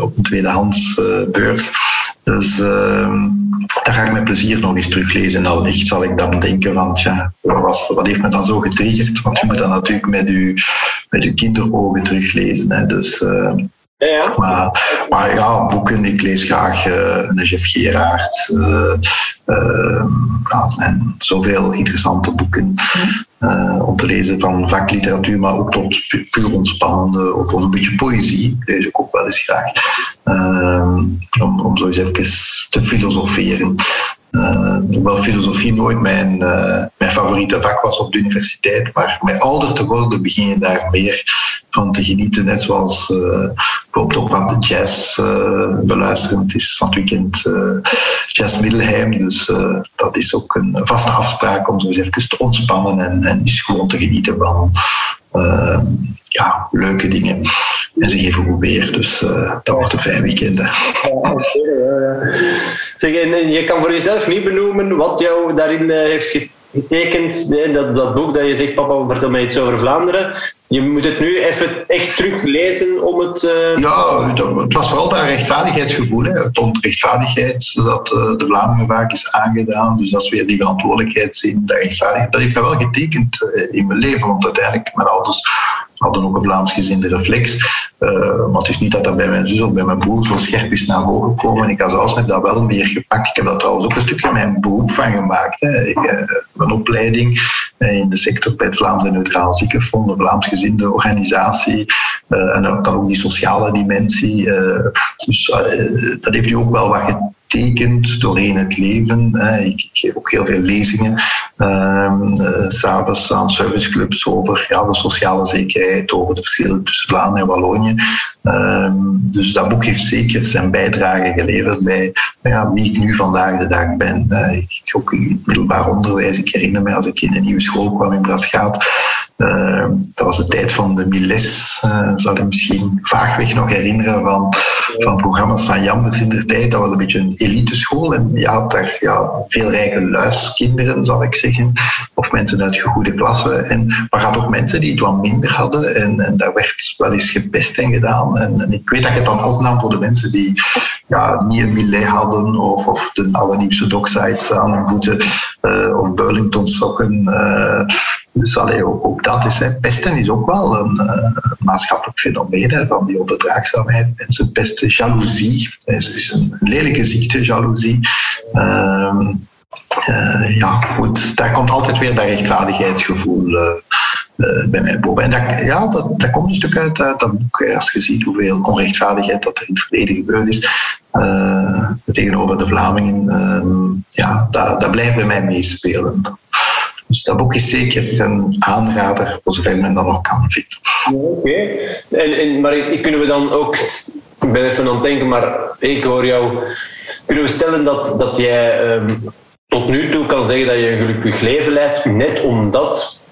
op een tweedehands beurs. Dus uh, daar ga ik met plezier nog eens teruglezen. En allicht zal ik dan denken van, tja, wat, wat heeft me dan zo getriggerd? Want je moet dat natuurlijk met je, met uw kinderogen teruglezen. Hè. Dus, ja. Maar, maar, ja, boeken, ik lees graag uh, een Jeff Gerard. Uh, ja, er zijn zoveel interessante boeken uh, om te lezen, van vakliteratuur, maar ook tot puur ontspannende of een beetje poëzie, lees ik ook wel eens graag. om, om zo eens even te filosoferen. Uh, hoewel filosofie nooit mijn, uh, mijn favoriete vak was op de universiteit, maar met ouder te worden begin je daar meer van te genieten. Net zoals bijvoorbeeld ook wat de jazz beluisteren. Het is van het weekend Jazz Middelheim, dus dat is ook een vaste afspraak om zo eens even te ontspannen en, en eens gewoon te genieten van ja, leuke dingen. En ze geven goed weer, dus dat wordt een fijn weekend. Zeg, en je kan voor jezelf niet benoemen wat jou daarin heeft getekend. Dat, dat boek dat je zegt, papa, vertel mij iets over Vlaanderen. Je moet het nu even echt teruglezen om het... Uh... Ja, het was vooral dat rechtvaardigheidsgevoel. Hè. Het onrechtvaardigheid dat uh, de Vlamingen vaak is aangedaan. Dus dat is weer die verantwoordelijkheidszin, dat rechtvaardigheid. Dat heeft mij wel getekend uh, in mijn leven. Want uiteindelijk, mijn ouders hadden ook een Vlaams gezinde reflex. Maar het is niet dat dat bij mijn zus of bij mijn broer zo scherp is naar voren gekomen. Ik als zelfs heb dat wel meer gepakt. Ik heb dat trouwens ook een stukje mijn beroep van gemaakt. Hè. Ik, opleiding in de sector bij het Vlaams Neutraal Ziekenfonds, een Vlaams gezinde organisatie. Uh, en dan ook die sociale dimensie. dus dat heeft u ook wel wat getekend doorheen het leven. Ik, geef ook heel veel lezingen, um, s'avonds aan serviceclubs over ja, de sociale zekerheid, over de verschillen tussen Vlaanderen en Wallonië. Um, dus dat boek heeft zeker zijn bijdrage geleverd bij ja, wie ik nu vandaag de dag ben. Ik ook in het middelbaar onderwijs. Ik herinner me als ik in een nieuwe school kwam in Brasgaat. Uh, dat was de tijd van de Miles, uh, zal je misschien vaagweg nog herinneren van, van programma's van Jambers in de tijd. Dat was een beetje een eliteschool en je had daar ja, veel rijke luiskinderen, zal ik zeggen, of mensen uit goede klassen. En, maar had ook mensen die het wat minder hadden en, en daar werd wel eens gepest en gedaan. En, ik weet dat ik het dan opnam voor de mensen die ja, niet een Millet hadden of, of de allernieuwste docksites aan hun voeten uh, of Burlington sokken. Dus allee, ook, dat is, hè. pesten is ook wel een, uh, maatschappelijk fenomeen van die onverdraagzaamheid. Mensen pesten, jaloezie. Het is een lelijke ziekte, jaloezie. Uh, uh, ja, goed, daar komt altijd weer dat rechtvaardigheidsgevoel uh, bij mij boven. En dat, ja, dat, dat komt een stuk uit, uit dat boek, als je ziet hoeveel onrechtvaardigheid dat er in het verleden gebeurd is. tegenover de Vlamingen, ehm, ja, dat, dat blijft bij mij meespelen. Dus dat boek is zeker een aanrader, voor zover men dat nog kan vinden. Oké. En, maar kunnen we dan ook, ik ben even aan het denken, maar ik hoor jou, kunnen we stellen dat, dat jij um, tot nu toe kan zeggen dat je een gelukkig leven leidt, net omdat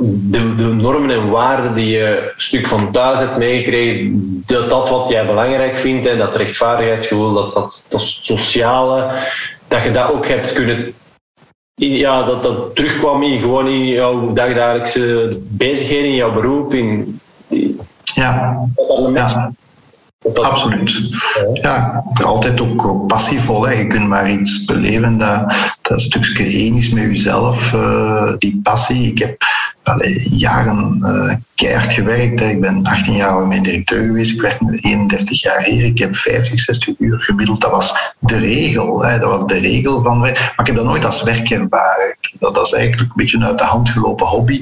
de, de, normen en waarden die je een stuk van thuis hebt meegekregen, dat, dat wat jij belangrijk vindt, en dat rechtvaardigheidsgevoel, dat, dat, dat sociale, dat je dat ook hebt kunnen ja, dat dat terugkwam in, gewoon in jouw dagdagelijkse bezigheden, in jouw beroep. In, ja. ja. Absoluut. Ja, altijd ook passievol. Hè. Je kunt maar iets beleven dat, dat stukje één is met jezelf. Uh, die passie. Ik heb allee, jaren uh, keihard gewerkt. Ik ben 18 jaar al mijn directeur geweest. Ik werk nu 31 jaar hier. Ik heb 50, 60 uur gemiddeld. Dat was de regel. Hè. Dat was de regel van Maar ik heb dat nooit als werk ervaren. Dat, is eigenlijk een beetje een uit de hand gelopen hobby.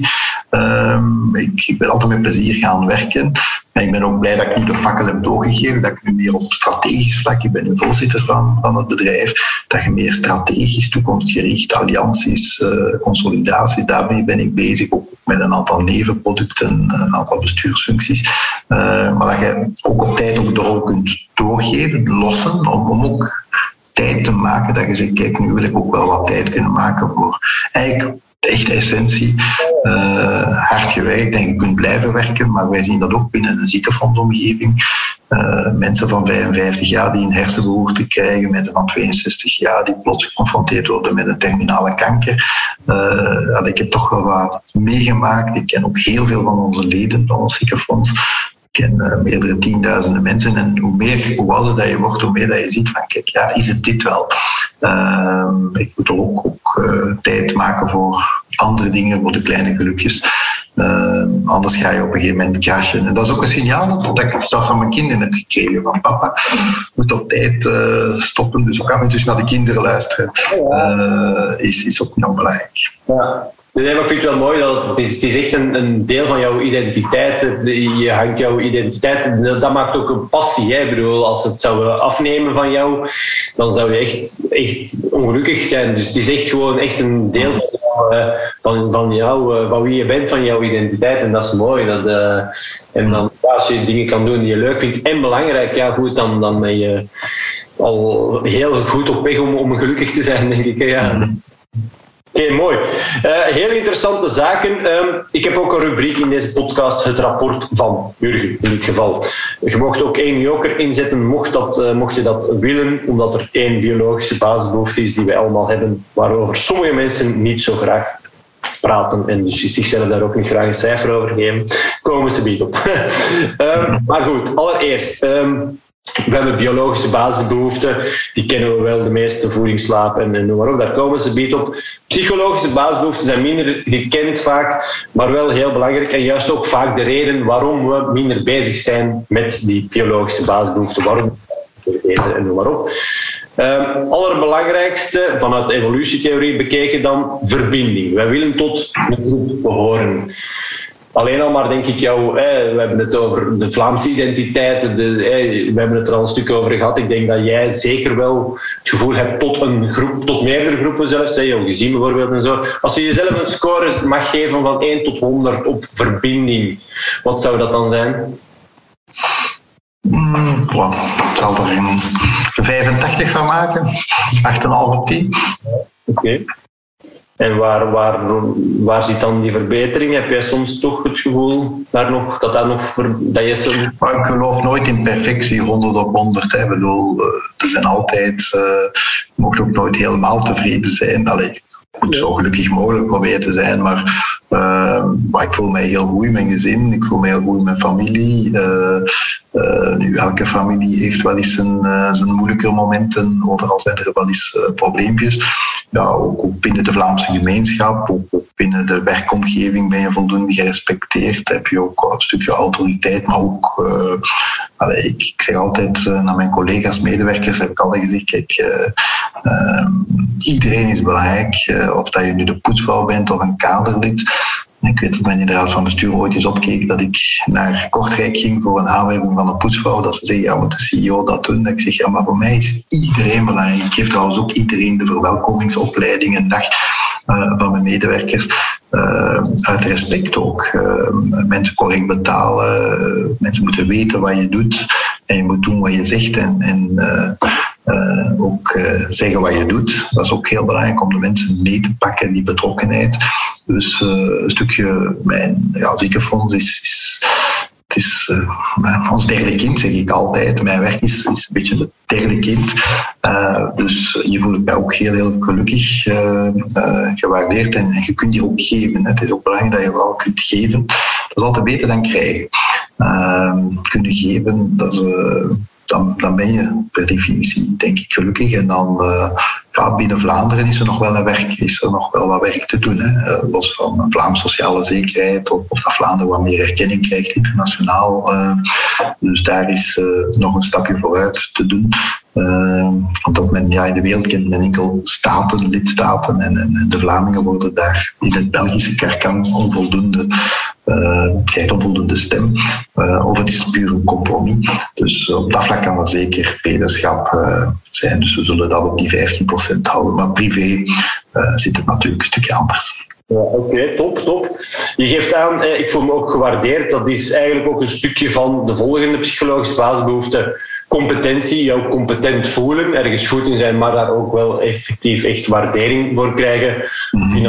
Um, ik, ik ben altijd met plezier gaan werken. En ik ben ook blij dat ik nu de fakkel heb doorgegeven, dat ik nu meer op strategisch vlak, ik ben nu voorzitter van, van het bedrijf, dat je meer strategisch, toekomstgericht, allianties, uh, consolidaties, daarmee ben ik bezig, ook met een aantal nevenproducten, een aantal bestuursfuncties. Uh, maar dat je ook op tijd ook door kunt doorgeven, lossen, om, om ook tijd te maken, dat je zegt, kijk, nu wil ik ook wel wat tijd kunnen maken voor eigenlijk echte essentie. Uh, hard gewerkt en je kunt blijven werken, maar wij zien dat ook binnen een ziekenfondsomgeving. Uh, mensen van 55 jaar die een hersenbehoefte krijgen, mensen van 62 jaar die plots geconfronteerd worden met een terminale kanker. Uh, ik heb toch wel wat meegemaakt. Ik ken ook heel veel van onze leden van ons ziekenfonds ken uh, meerdere tienduizenden mensen. En hoe meer, hoe ouder dat je wordt, hoe meer dat je ziet van, kijk, ja, is het dit wel? Uh, ik moet ook, ook uh, tijd maken voor andere dingen, voor de kleine gelukjes. Uh, anders ga je op een gegeven moment crashen. En dat is ook een signaal dat ik zelfs van mijn kinderen heb gekregen. Van papa, moet op tijd stoppen. Dus ook af en toe naar de kinderen luisteren. is, is ook heel belangrijk. Ja. Nee, maar ik het wel mooi dat het is, is echt een, een deel van jouw identiteit. Je hangt jouw identiteit. Dat maakt ook een passie. Bedoel, als het zou afnemen van jou, dan zou je echt, echt ongelukkig zijn. Dus het is echt gewoon echt een deel van jou, eh, van, van, jou, eh, van wie je bent, van jouw identiteit. En dat is mooi. Dat, uh, en dan, als je dingen kan doen die je leuk vindt en belangrijk, ja goed, dan, dan ben je al heel goed op weg om, om gelukkig te zijn, denk ik. Ja. Oké, mooi. Uh, heel interessante zaken. Um, ik heb ook een rubriek in deze podcast, het rapport van Jurgen, in dit geval. Je mocht ook één joker inzetten, mocht, dat, uh, mocht je dat willen, omdat er één biologische basisbehoefte is die wij allemaal hebben, waarover sommige mensen niet zo graag praten en dus zichzelf daar ook niet graag een cijfer over geven, komen ze niet op. um, maar goed, allereerst... Um, we hebben biologische basisbehoeften, die kennen we wel, de meeste voeding, slaap en, en noem maar op, daar komen ze beet op. Psychologische basisbehoeften zijn minder gekend vaak, maar wel heel belangrijk en juist ook vaak de reden waarom we minder bezig zijn met die biologische basisbehoeften, waarom eten en noem maar op. Um, allerbelangrijkste, vanuit evolutietheorie bekeken dan, verbinding. Wij willen tot een groep behoren. Alleen al maar denk ik jou, we hebben het over de Vlaamse identiteit, de, we hebben het er al een stuk over gehad. Ik denk dat jij zeker wel het gevoel hebt tot een groep, tot meerdere groepen zelfs, hè, gezien bijvoorbeeld en zo. Als je jezelf een score mag geven van 1 tot 100 op verbinding, wat zou dat dan zijn? Mm, ik zal er een 85 van maken, 8,5 op 10. Oké. En waar, waar, waar zit dan die verbetering? Heb jij soms toch het gevoel daar nog, dat, dat, nog, dat je zo... Maar ik geloof nooit in perfectie, 100 op 100. Hè. Ik bedoel, eh, er zijn altijd, uh, je mocht ook nooit helemaal tevreden zijn. Allee, moet zo gelukkig mogelijk proberen te zijn. Maar, uh, maar ik voel mij heel goed in mijn gezin. Ik voel mij heel goed in mijn familie. Nu, elke familie heeft wel eens zijn, zijn moeilijke momenten. Overal zijn er wel eens probleempjes. Ja, ook, binnen de Vlaamse gemeenschap, ook, binnen de werkomgeving ben je voldoende gerespecteerd. Heb je ook een stukje autoriteit, maar ook Allee, ik, zeg altijd naar mijn collega's, medewerkers, heb ik altijd gezegd, kijk, ehm, iedereen is belangrijk. Eh, of dat je nu de poetsvrouw bent of een kaderlid. Ik weet dat mijn in de raad van bestuur ooit eens opkeek dat ik naar Kortrijk ging voor een aanwijzing van een poetsvrouw. Dat ze zeggen, ja, moet de CEO dat doen? ik zeg, ja, maar voor mij is iedereen belangrijk. Ik geef trouwens ook iedereen de verwelkomingsopleiding een dag uh, van mijn medewerkers. Uh, uit respect ook. Uh, mensen correct betalen. mensen moeten weten wat je doet. En je moet doen wat je zegt. En, en uh, ook uh, zeggen wat je doet. Dat is ook heel belangrijk om de mensen mee te pakken, die betrokkenheid. Dus uh, een stukje mijn ja, ziekenfonds is, is het is ons derde kind, zeg ik altijd. Mijn werk is, is een beetje het derde kind. dus je voelt mij ook heel, heel gelukkig gewaardeerd en, en, je kunt die ook geven. Het is ook belangrijk dat je wel kunt geven. Dat is altijd beter dan krijgen. kunnen geven, dat is dan, dan ben je per definitie, denk ik, gelukkig. En dan uh, ja, binnen Vlaanderen is er nog wel een werk, is er nog wel wat werk te doen. Hè. Uh, los van Vlaams sociale zekerheid, of, of, dat Vlaanderen wat meer erkenning krijgt internationaal. Uh, dus daar is nog een stapje vooruit te doen. omdat men ja, in de wereld kent men enkel staten, lidstaten en, en, de Vlamingen worden daar in het Belgische kerkan onvoldoende krijgt onvoldoende stem. of het is puur een compromis. Dus op dat vlak kan er zeker beterschap zijn. Dus we zullen dat op die 15% houden. Maar privé zit het natuurlijk een stukje anders. Ja, Oké, top, top. Je geeft aan, ik voel me ook gewaardeerd. Dat is eigenlijk ook een stukje van de volgende psychologische basisbehoefte competentie, jou competent voelen, ergens goed in zijn, maar daar ook wel effectief echt waardering voor krijgen. Mm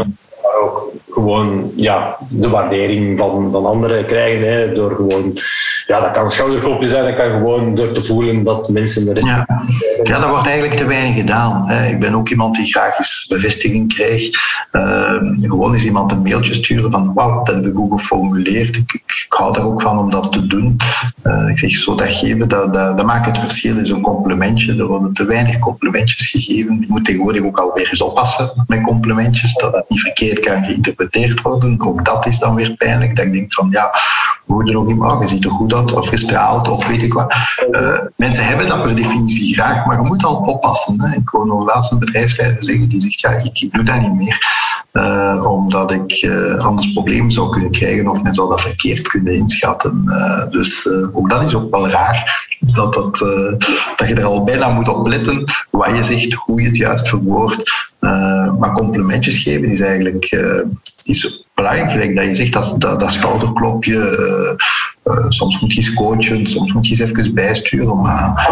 Maar ook gewoon ja, de waardering van, van anderen krijgen. Hè, door gewoon, ja, dat kan een schouderklopje zijn, dat kan gewoon door te voelen dat mensen de rest. Ja, dat wordt eigenlijk te weinig gedaan. Hè. Ik ben ook iemand die graag eens bevestiging krijgt. Uh, gewoon eens iemand een mailtje sturen van wauw, dat heb ik goed geformuleerd. Ik, ik, hou er ook van om dat te doen. Uh, ik zeg zo dat geven, dat, dat, dat maakt het verschil in zo'n complimentje. Er worden te weinig complimentjes gegeven. Je moet tegenwoordig ook alweer eens oppassen met complimentjes, dat dat niet verkeerd kan geïnterpreteerd worden. Ook dat is dan weer pijnlijk. Dat ik denk van ja, hoe er nog iemand, je ziet er goed uit of gestraald of weet ik wat. Uh, mensen hebben dat per definitie graag, maar je moet al oppassen. Hè. Ik hoorde laatst een bedrijfsleider zeggen die zegt ja, ik, doe dat niet meer. Uh, omdat ik uh, anders problemen zou kunnen krijgen of men zou dat verkeerd kunnen inschatten. Dus ook dat is ook wel raar, dat, dat, dat je er al bijna moet op letten wat je zegt, hoe je het juist verwoordt. maar complimentjes geven is eigenlijk is belangrijk dat je zegt, dat, dat, dat schouderklopje, uh, soms moet je eens coachen, soms moet je eens even bijsturen. Maar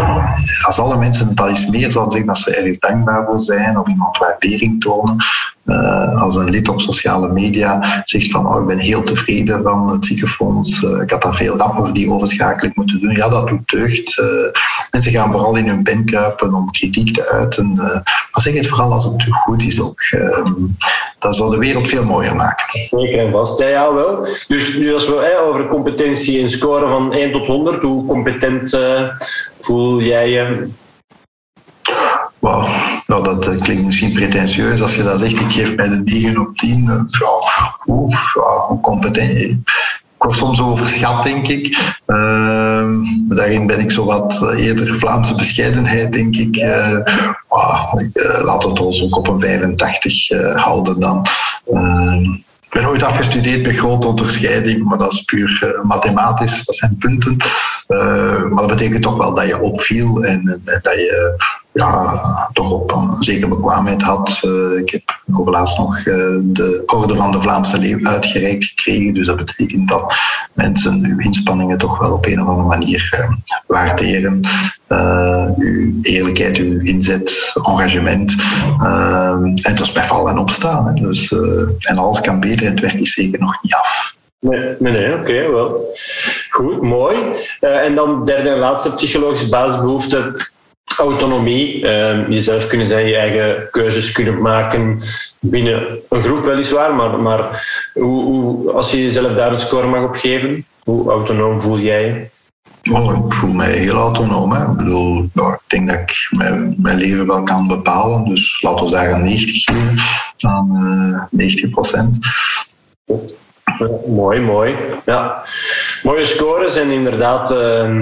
als alle mensen al eens meer zouden zeggen dat ze erg dankbaar voor zijn of iemand waardering tonen, uh, als een lid op sociale media zegt van oh, ik ben heel tevreden van het ziekenfonds, ik had daar veel rapper die overschakeling moeten doen. Ja, dat doet deugd. mensen gaan vooral in hun pen kruipen om kritiek te uiten. maar zeg het vooral als het goed is ook. Dat zou de wereld veel mooier maken. Zeker en vast, ja, wel. Dus nu als we hè, over competentie en scoren van 1 tot 100, hoe competent uh, voel jij je? Wauw, nou, dat klinkt misschien pretentieus als je dat zegt. Ik geef mij de 9 op 10. Uh, oef, hoe competent word soms overschat, denk ik. Uh, daarin ben ik zo wat eh, eerder Vlaamse bescheidenheid, denk ik. Uh, we het ons ook op een 85 houden dan. Ehm, ik ben ooit afgestudeerd met grote onderscheiding, maar dat is puur mathematisch. Dat zijn punten. Maar dat betekent toch wel dat je opviel en, dat je ja, toch op een zekere bekwaamheid had. Uh, ik heb overlaatst nog uh, de Orde van de Vlaamse Leeuw uitgereikt gekregen. Dus dat betekent dat mensen uw inspanningen toch wel op een of andere manier waarderen. uw eerlijkheid, uw inzet, engagement. en dat is bij vallen en opstaan. Dus, en alles kan beter het werk is zeker nog niet af. Nee, nee, oké, wel. Goed, mooi. en dan derde en laatste psychologische basisbehoefte autonomie, uh, jezelf kunnen zijn, je eigen keuzes kunnen maken binnen een groep weliswaar, maar, maar hoe, hoe, als je jezelf daar een score mag op geven, hoe autonoom voel jij je? Oh, ik voel mij heel autonoom. Hè. Ik bedoel, ik denk dat ik mijn, leven wel kan bepalen. Dus laten we daar een 90 geven, dan uh, 90 procent. mooi, mooi. Ja. Mooie scores en inderdaad... Uh,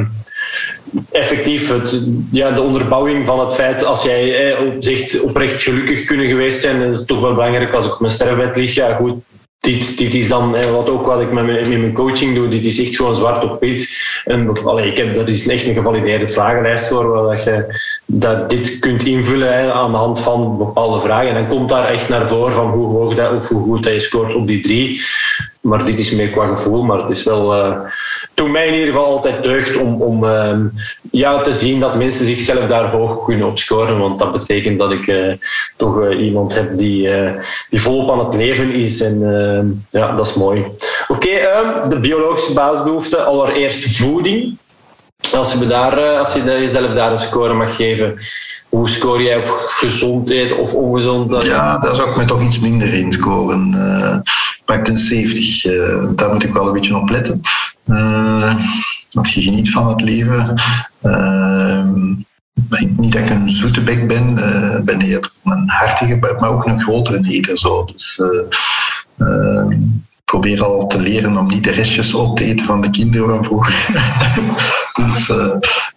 effectief het, ja, de onderbouwing van het feit als jij op zich oprecht gelukkig kunnen geweest zijn, dat is toch wel belangrijk als ik op mijn sterfbed lig. Ja, goed, dit, dit is dan wat ook wat ik met mijn, met mijn coaching doe. Dit is echt gewoon zwart op wit. En allee, ik heb, dat is echt een gevalideerde vragenlijst voor waar dat je dat dit kunt invullen aan de hand van bepaalde vragen. En dan komt daar echt naar voren van hoe hoog dat of hoe goed dat je scoort op die drie. Maar dit is meer qua gevoel, maar het is wel. Uh, toen mij in ieder geval altijd deugd om, om uh, ja, te zien dat mensen zichzelf daar hoog kunnen op scoren. Want dat betekent dat ik uh, toch uh, iemand heb die, die volop aan het leven is. En ja, dat is mooi. Oké, ehm, de biologische basisbehoefte. Allereerst voeding. Als je, daar, als je jezelf daar een score mag geven, hoe score jij op gezondheid of ongezondheid? Ja, daar zou ik me toch iets minder in scoren. Pakt een 70, uh, daar moet ik wel een beetje op letten. Uh, dat je geniet van het leven. niet dat ik een zoete bek ben, ben eerder een hartige, maar ook een grotere eter. Zo. Dus, ik probeer al te leren om niet de restjes op te eten van de kinderen van vroeger. dus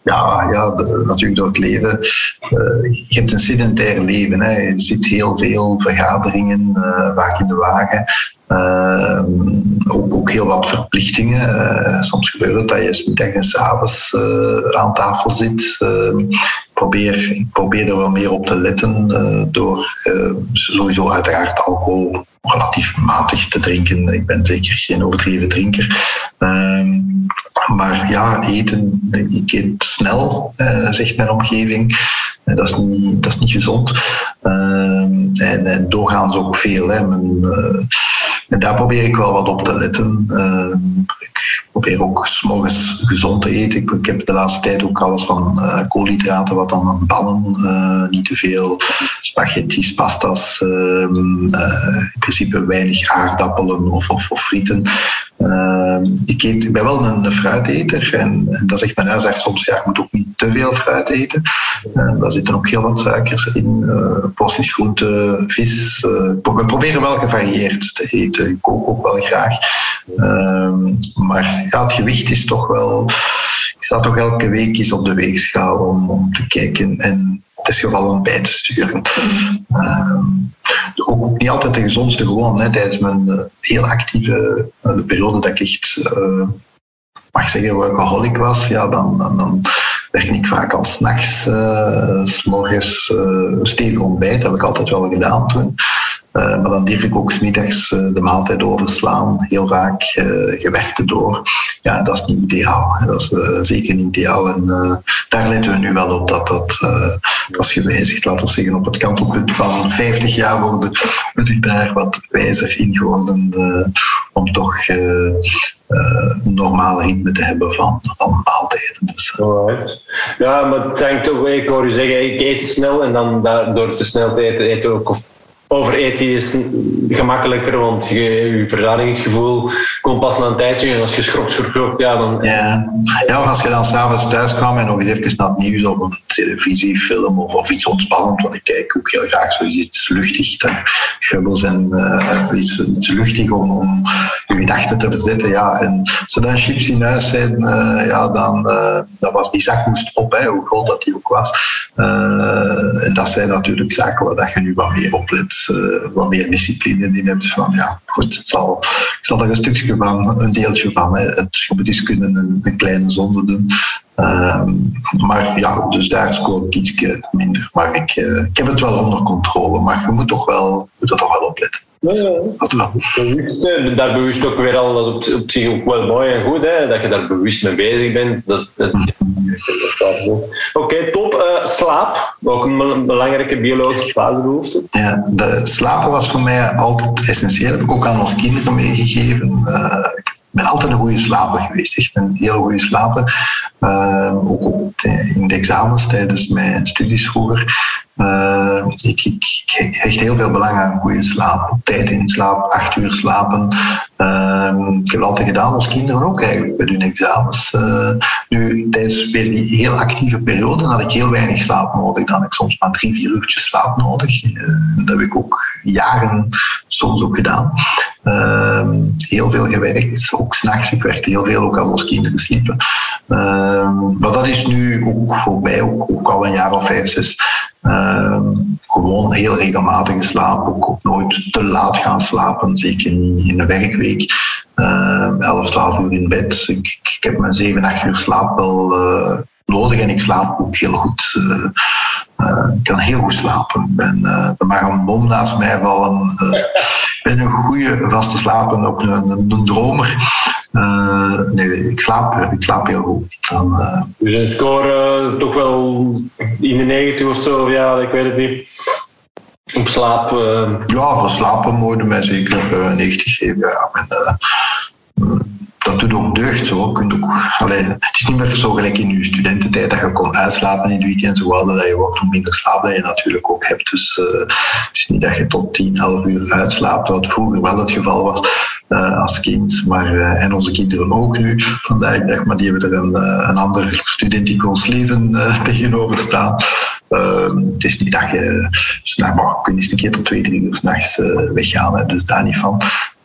ja, ja natuurlijk door het leven. je hebt een sedentair leven. Hè. Je zit heel veel vergaderingen, vaak in de wagen. Ook, heel wat verplichtingen. Soms gebeurt het dat je middag en s'avonds uh, aan tafel zit. Ehm, probeer, ik probeer er wel meer op te letten door sowieso uiteraard alcohol relatief matig te drinken. Ik ben zeker geen overdreven drinker. Ehm, maar ja, eten, ik eet snel, zegt mijn omgeving. dat, is niet, dat is niet gezond. en, en doorgaans ook veel. Hè. Mijn, en daar probeer ik wel wat op te letten. Uh, ik probeer ook s'morgens gezond te eten. Ik, heb de laatste tijd ook alles van uh, koolhydraten, wat dan aan ballen. Uh, niet te veel spaghetti's, pasta's. Ehm, in principe weinig aardappelen of, of, of frieten. Ehm, ik, eet, ik ben wel een, fruiteter en, dat zegt mijn huisarts soms, ja, ik moet ook niet te veel fruit eten. Uh, daar zitten ook heel wat suikers in, uh, groente, vis. Uh, we proberen wel gevarieerd te eten. Ik kook ook wel graag. Ehm, maar het gewicht is toch wel... Sta toch elke week eens op de weegschaal om, om te kijken en het is gevallen bij te sturen. Ehm, ook niet altijd de gezondste gewoon. Hè. Tijdens mijn uh, heel actieve uh, de periode dat ik echt, uh, mag zeggen, workaholic was, ja, dan, dan, dan werk ik vaak al s'nachts, uh, s morgens stevig ontbijt. Dat heb ik altijd wel gedaan toen. Uh, maar dan durf ik ook smiddags uh, de maaltijd overslaan, heel vaak uh, gewerkt door. Ja, dat is niet ideaal. Dat is zeker niet ideaal. En daar letten we nu wel op dat dat, dat is gewijzigd. Laten we zeggen, op het kantelpunt van 50 jaar worden, ben ik daar wat wijzer in geworden om toch een normaal ritme te hebben van, maaltijden. Dus, Ja, maar denk toch, ik hoor u zeggen, ik eet snel en dan door te snel te eten, eet ook of overeten is gemakkelijker, want je, je komt pas na een tijdje. En als je schrokt, schrokt, ja, dan... Ja. of als je dan s'avonds thuis kwam en nog eens even naar het nieuws op een televisiefilm of, of iets ontspannend, want ik kijk ook heel graag zoiets iets luchtig, grubbels en uh, iets, iets luchtig om, om je gedachten te verzetten. Ja. En dan chips in huis zijn, uh, ja, dan, uh, dan was die zak moest op, hè, hoe groot dat die ook was. en dat zijn natuurlijk zaken waar je nu wat meer op let uh, wat meer discipline in hebt. Van, ja, goed, het zal, ik zal er een stukje van, een deeltje van. Het, je kunnen een, kleine zonde doen. Ehm, maar ja, dus daar scoor ik iets minder. Maar ik, uh, ik heb het wel onder controle. Maar je moet, toch wel, moet er toch wel op Bewust, daar bewust ook weer al, dat is op, op zich ook wel mooi en goed, hè, dat je daar bewust mee bezig bent. Dat, dat. Oké, okay, top. Uh, slaap, ook een belangrijke biologische basisbehoefte. Ja, de slapen was voor mij altijd essentieel. Dat heb ik ook aan ons kinderen meegegeven. Uh, ik ben altijd een goede slaper geweest. Echt een heel goede slaper. Uh, ook, ook in de examens tijdens mijn studies vroeger. Uh, ik, ik, hecht heel veel belang aan goede slaap. Tijd in slaap, acht uur slapen. Uh, ik heb altijd gedaan als kinderen ook eigenlijk bij hun examens. Uh, nu, tijdens weer die heel actieve periode had ik heel weinig slaap nodig. Dan had ik soms maar drie, vier uurtjes slaap nodig. dat heb ik ook jaren soms ook gedaan. Ehm, heel veel gewerkt, ook s'nachts. Ik werkte heel veel, ook als kinderen sliepen. Ehm, maar dat is nu ook voorbij, ook, ook al een jaar of vijf, zes. Ehm, gewoon heel regelmatig slaap, ook, ook, nooit te laat gaan slapen, zeker niet in de werkweek. Uh, 11, 12 uur in bed. Ik, ik heb mijn 7, 8 uur slaap wel uh, nodig en ik slaap ook heel goed. Uh, uh, ik kan heel goed slapen. En, er mag een bom naast mij vallen. ik ben een goede vaste slaper, ook een, een dromer. Uh, nee, ik slaap, ik slaap heel goed. Dan, uh... Dus een score uh, toch wel in de 90 of zo, ja, ik weet het niet. Op slaap? Ja, voor slapen mogen mij zeker 90 geven. Ja. En, dat doet ook deugd. Zo. Kunt ook, het is niet meer zo gelijk in je studententijd dat je kon uitslapen in het weekend. Hadden dat je ook nog minder slaap dat je natuurlijk ook hebt. Dus uh, het is niet dat je tot 10, 11 uur uitslaapt, wat vroeger wel het geval was uh, als kind. Maar, uh, en onze kinderen ook nu. Vandaag maar die hebben er een, een ander studentico's leven tegenover staan. Ehm, het is niet dat je maar kun je eens een keer tot twee, drie uur s'nachts weggaan. Dus daar niet van.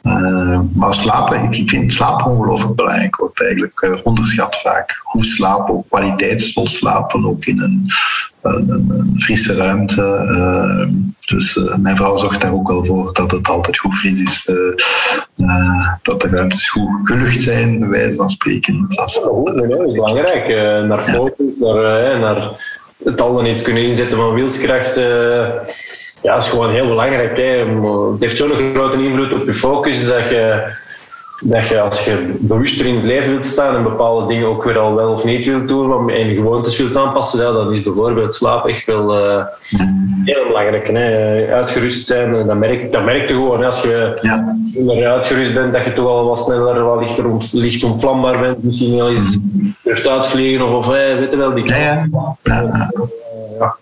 Uh, maar slapen, ik vind slapen ongelooflijk belangrijk. Wordt eigenlijk uh, onderschat vaak. Goed slapen, kwaliteitsvol slapen, ook in een, een, een frisse ruimte. Uh, dus mijn vrouw zorgt daar ook wel voor dat het altijd goed fris is. dat de ruimtes goed gelucht zijn, bij wijze van spreken. Dat is, oh, nee, nee, belangrijk. naar focus, ja. naar, naar het al niet kunnen inzetten van wilskracht ja, is gewoon heel belangrijk. Hè. Het heeft zo'n grote invloed op je focus dat je, dat je als je bewuster in het leven wilt staan en bepaalde dingen ook weer al wel of niet wilt doen en je gewoontes wilt aanpassen, ja, dan is bijvoorbeeld slaap echt wel uh, heel belangrijk. Hè. Uitgerust zijn, dat merk, dat merk je gewoon. Als je ja. uitgerust bent, dat je toch al wat sneller, wat lichter om, licht ontvlambaar bent. Misschien wel eens durft uitvliegen of, of weet je wel, die ja, ja. ja.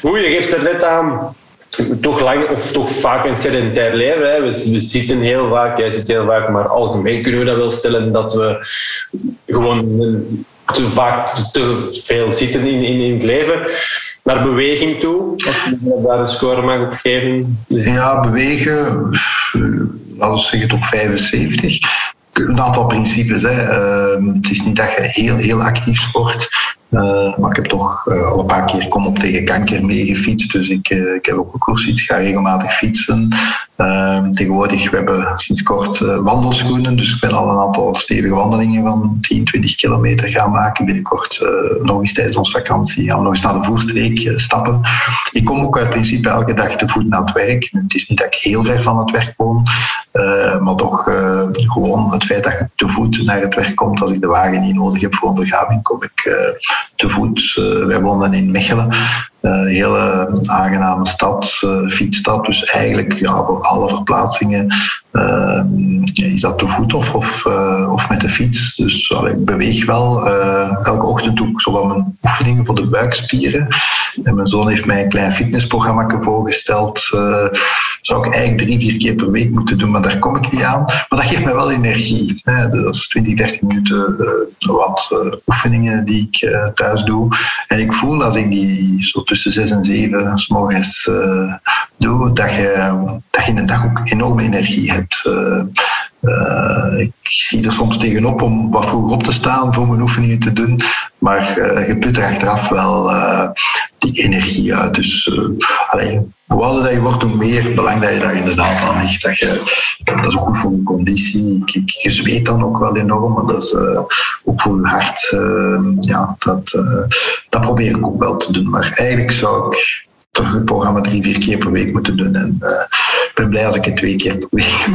Hoe, je geeft er net aan toch lang of toch vaak een sedentair leven. Hè. We, zitten heel vaak, jij zit heel vaak, maar algemeen kunnen we dat wel stellen dat we gewoon te vaak te veel zitten in, in, in het leven. Naar beweging toe, als je daar een score mag op geven. Ja, bewegen, laten we zeggen toch 75 een aantal principes. Hè. Uh, het is niet dat je heel, heel actief sport. Uh, maar ik heb toch uh, al een paar keer kom op tegen kanker meegefietst. Dus ik, uh, ik heb ook een koersfiets, ga regelmatig fietsen. Ehm, tegenwoordig, we hebben sinds kort wandelschoenen. Dus ik ben al een aantal stevige wandelingen van 10, 20 kilometer gaan maken. Binnenkort nog eens tijdens onze vakantie gaan we nog eens naar de voerstreek stappen. Ik kom ook uit principe elke dag te voet naar het werk. Het is niet dat ik heel ver van het werk woon. Maar toch gewoon het feit dat je te voet naar het werk komt als ik de wagen niet nodig heb voor een begraving, kom ik te voet. Eh, wij wonen in Mechelen. Een eh, hele aangename stad, fietsstad. Dus eigenlijk ja, voor alle verplaatsingen is dat te voet of, of, of met de fiets. Dus ik beweeg wel. elke ochtend doe ik zowel mijn oefeningen voor de buikspieren. En mijn zoon heeft mij een klein fitnessprogramma voorgesteld. zou ik eigenlijk drie, vier keer per week moeten doen, maar daar kom ik niet aan. Maar dat geeft mij wel energie. Hè. Dat is 20, 30 minuten wat oefeningen die ik thuis doe. En ik voel als ik die zo tussen zes en zeven s morgens uh, doe, dat je, dat je in een dag ook enorme energie hebt. Uh, uh, ik zie er soms tegenop om wat vroeger op te staan voor mijn oefeningen te doen, maar je put er achteraf wel die energie uit. Dus alleen, hoe ouder dat je wordt, hoe meer belang dat je daar inderdaad aan hecht. Dat, dat is ook goed voor je conditie. Ik, je zweet dan ook wel enorm, maar dat is ook voor je hart. ja, dat, dat probeer ik ook wel te doen. Maar eigenlijk zou ik toch het programma drie, vier keer per week moeten doen. En uh, ik ben blij als ik het twee keer per week doe.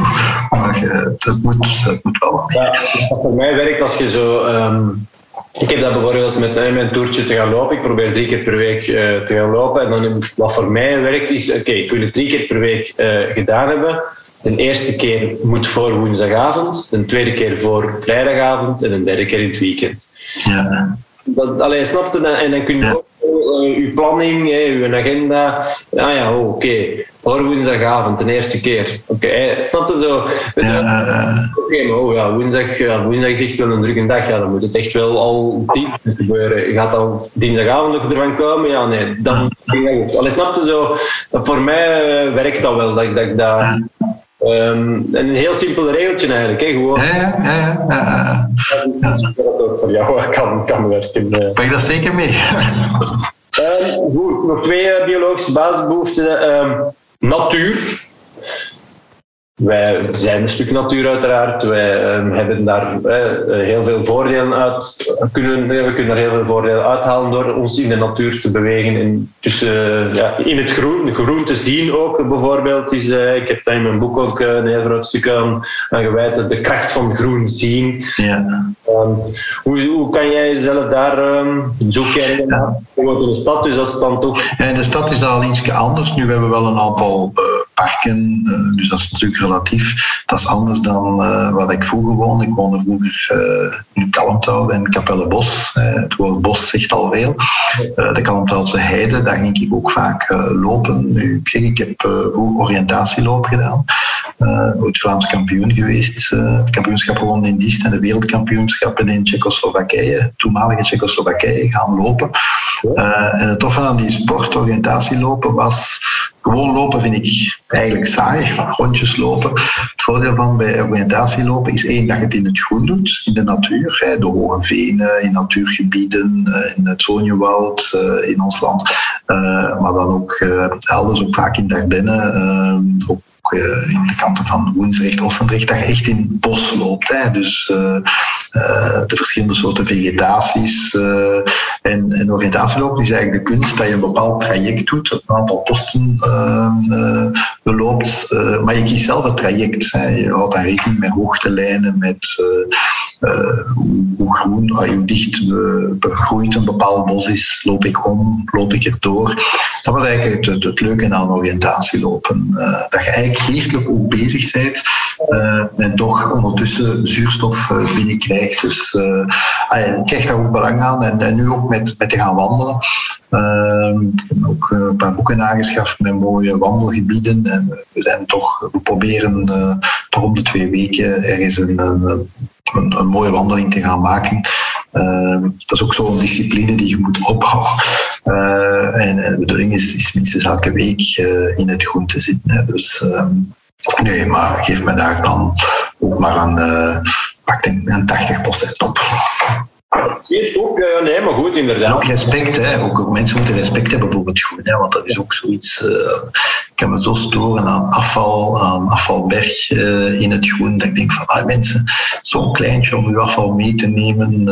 Maar uh, dat, moet, dat moet wel wat meer. Ja, voor mij werkt als je zo... Um, ik heb dat bijvoorbeeld met uh, mijn toertje te gaan lopen. Ik probeer drie keer per week te gaan lopen. En dan, wat voor mij werkt is... Oké, okay, ik wil het drie keer per week gedaan hebben. De eerste keer moet voor woensdagavond. De tweede keer voor vrijdagavond. En de derde keer in het weekend. Ja. Dat, allee, snapte dat? En dan kun je ook uw planning, hè, uw agenda. Ah ja, oh, oké. Okay. Voor woensdagavond, de eerste keer. Oké, okay, snap je zo? Ja. Oké, okay, maar oh, ja, woensdag, ja, woensdag is echt wel een drukke dag. Ja, dan moet het echt wel al dinsdag gebeuren. Gaat dan dinsdagavond nog ervan komen? Ja, nee, dan dat snap je zo? Voor mij uh, werkt dat wel. Dat, dat, dat, Um, een heel simpel regeltje eigenlijk. Hè? Gewoon. Ja, ja, ja. ja, ja. Dat ook voor jou kan, kan werken. Pak je dat zeker mee? Um, nog twee eh, biologische basisbehoeften. Um, natuur. Wij zijn een stuk natuur uiteraard. Wij uh, hebben daar uh, heel veel voordelen uit. Kunnen, we kunnen daar heel veel voordelen uithalen door ons in de natuur te bewegen. En tussen, ja, in het groen, groen te zien ook bijvoorbeeld. Is, ik heb daar in mijn boek ook een heel groot stuk aan, aan gewijd. De kracht van groen zien. Ja. Um, hoe, hoe kan jij jezelf daar um, zoek jij naar? Ja. in de stad, dus dat is dan toch... Ja, in de stad is dat al iets anders. Nu hebben we wel een aantal parken. Uh, dus dat is natuurlijk relatief. Dat is anders dan uh, wat ik vroeger woonde. Ik woonde vroeger uh, in Kalmthout en Kapellebos. het woord bos zegt al veel. de Kalmthoutse heide, daar ging ik ook vaak lopen. Nu, ik zeg, ik heb vroeger oriëntatieloop gedaan. Ooit Vlaams kampioen geweest. het kampioenschap gewonnen in Diest en de wereldkampioenschappen in Tsjechoslowakije, toenmalige Tsjechoslowakije, gaan lopen. en het toffe aan die sport, oriëntatielopen, was gewoon lopen vind ik eigenlijk saai, rondjes lopen. Het voordeel van bij oriëntatielopen is één dat je het in het groen doet, in de natuur, de hoge venen, in natuurgebieden, in het Zonjewoud, in ons land. maar dan ook elders, ook vaak in Dardenne, uh, in de kanten van Woensrecht, Ossendrecht, dat je echt in het bos loopt. Hè. Dus uh, uh, de verschillende soorten vegetaties. en, en is eigenlijk de kunst dat je een bepaald traject doet, een aantal posten beloopt, maar je kiest zelf het traject. Hè. Je houdt daar rekening met hoogtelijnen, met hoe, hoe, groen, hoe dicht begroeid een bepaald bos is, loop ik om, loop ik erdoor. Dat was eigenlijk het, het leuke aan oriëntatielopen. dat je eigenlijk geestelijk ook bezig bent en toch ondertussen zuurstof uh, binnenkrijgt. Dus uh, ik krijg daar ook belang aan en, nu ook met, met te gaan wandelen. ik heb ook een paar boeken aangeschaft met mooie wandelgebieden en we zijn toch, we proberen toch om de twee weken ergens een, een, een, mooie wandeling te gaan maken. Uh, dat is ook zo'n discipline die je moet opbouwen. En, de bedoeling is, is minstens elke week in het groen te zitten. Dus um, nee, maar geef me daar dan ook maar een, pak een 80% op. Geeft ook, uh, nee, maar goed, inderdaad. En ook respect, hè. Ook, ook, mensen moeten respect hebben voor het groen, hè, want dat is ook zoiets. Uh, ik kan me zo storen aan afval, aan afvalberg uh, in het groen, dat ik denk van, ah, mensen, zo'n kleintje om uw afval mee te nemen.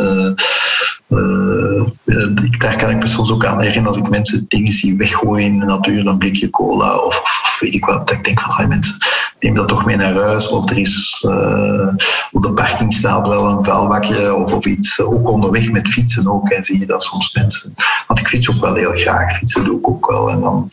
Ik, daar kan ik me soms ook aan herinneren als ik mensen dingen zie weggooien in de natuur, een blikje cola of, of weet ik wat. Dat ik denk van, mensen, neem dat toch mee naar huis. Of er is uh, op de parking staat wel een vuilbakje of, of iets. Ook onderweg met fietsen ook. En zie je dat soms mensen. Want ik fiets ook wel heel graag. Fietsen doe ik ook wel. En dan,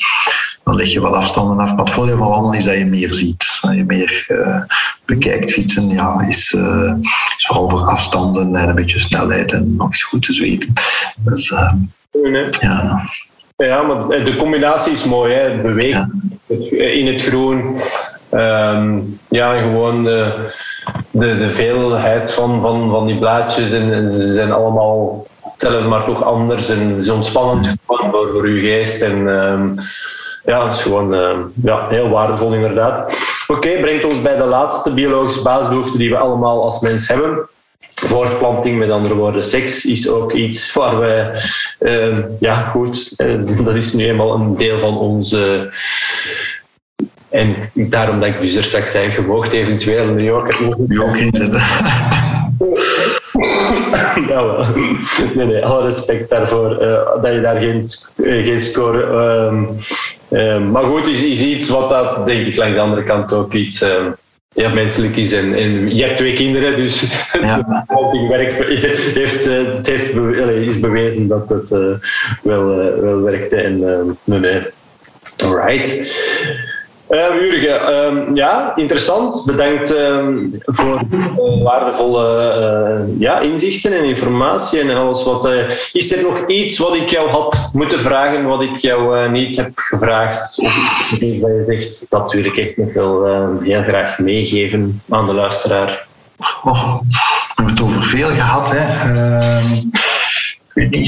dan leg je wel afstanden af. Maar het voordeel van wandelen is dat je meer ziet. Dat je meer uh, bekijkt. Fietsen ja, is, uh, is vooral voor afstanden en een beetje snelheid en nog eens goed te zweten. Dus nee. ja. Ja, maar de combinatie is mooi. Hè? Bewegen in het groen. Um, ja, gewoon de, de, de, veelheid van, van, van die blaadjes. En, ze zijn allemaal hetzelfde, maar toch anders. En het is ontspannend voor, voor uw geest. En um, ja, het is gewoon uh, ja, heel waardevol inderdaad. Oké, okay, brengt ons bij de laatste biologische basisbehoefte die we allemaal als mens hebben. Voortplanting, met andere woorden, seks, is ook iets waar wij, uh, ja goed, uh, dat is nu eenmaal een deel van onze en daarom dat ik dus er straks zei, je mocht eventueel een. New York inzetten. ja, nee, nee, alle respect daarvoor uh, dat je daar geen, uh, geen score. Um, um, maar goed, is, is iets wat dat, denk ik, langs de andere kant ook iets um, ja, menselijk is. En, en je hebt twee kinderen, dus ja. het werk heeft, uh, het heeft is bewezen dat het wel, wel werkte. En nee, nee. Alright. Uh, Jurgen, uh, ja, interessant. Bedankt uh, voor uh, waardevolle eh, ja, inzichten en informatie en alles wat. Eh, is er nog iets wat ik jou had moeten vragen, wat ik jou niet heb gevraagd? Of dat je zegt, dat wil ik echt nog wel heel graag meegeven aan de luisteraar? Oh, we hebben het over veel gehad, hè. Ehm, ik weet niet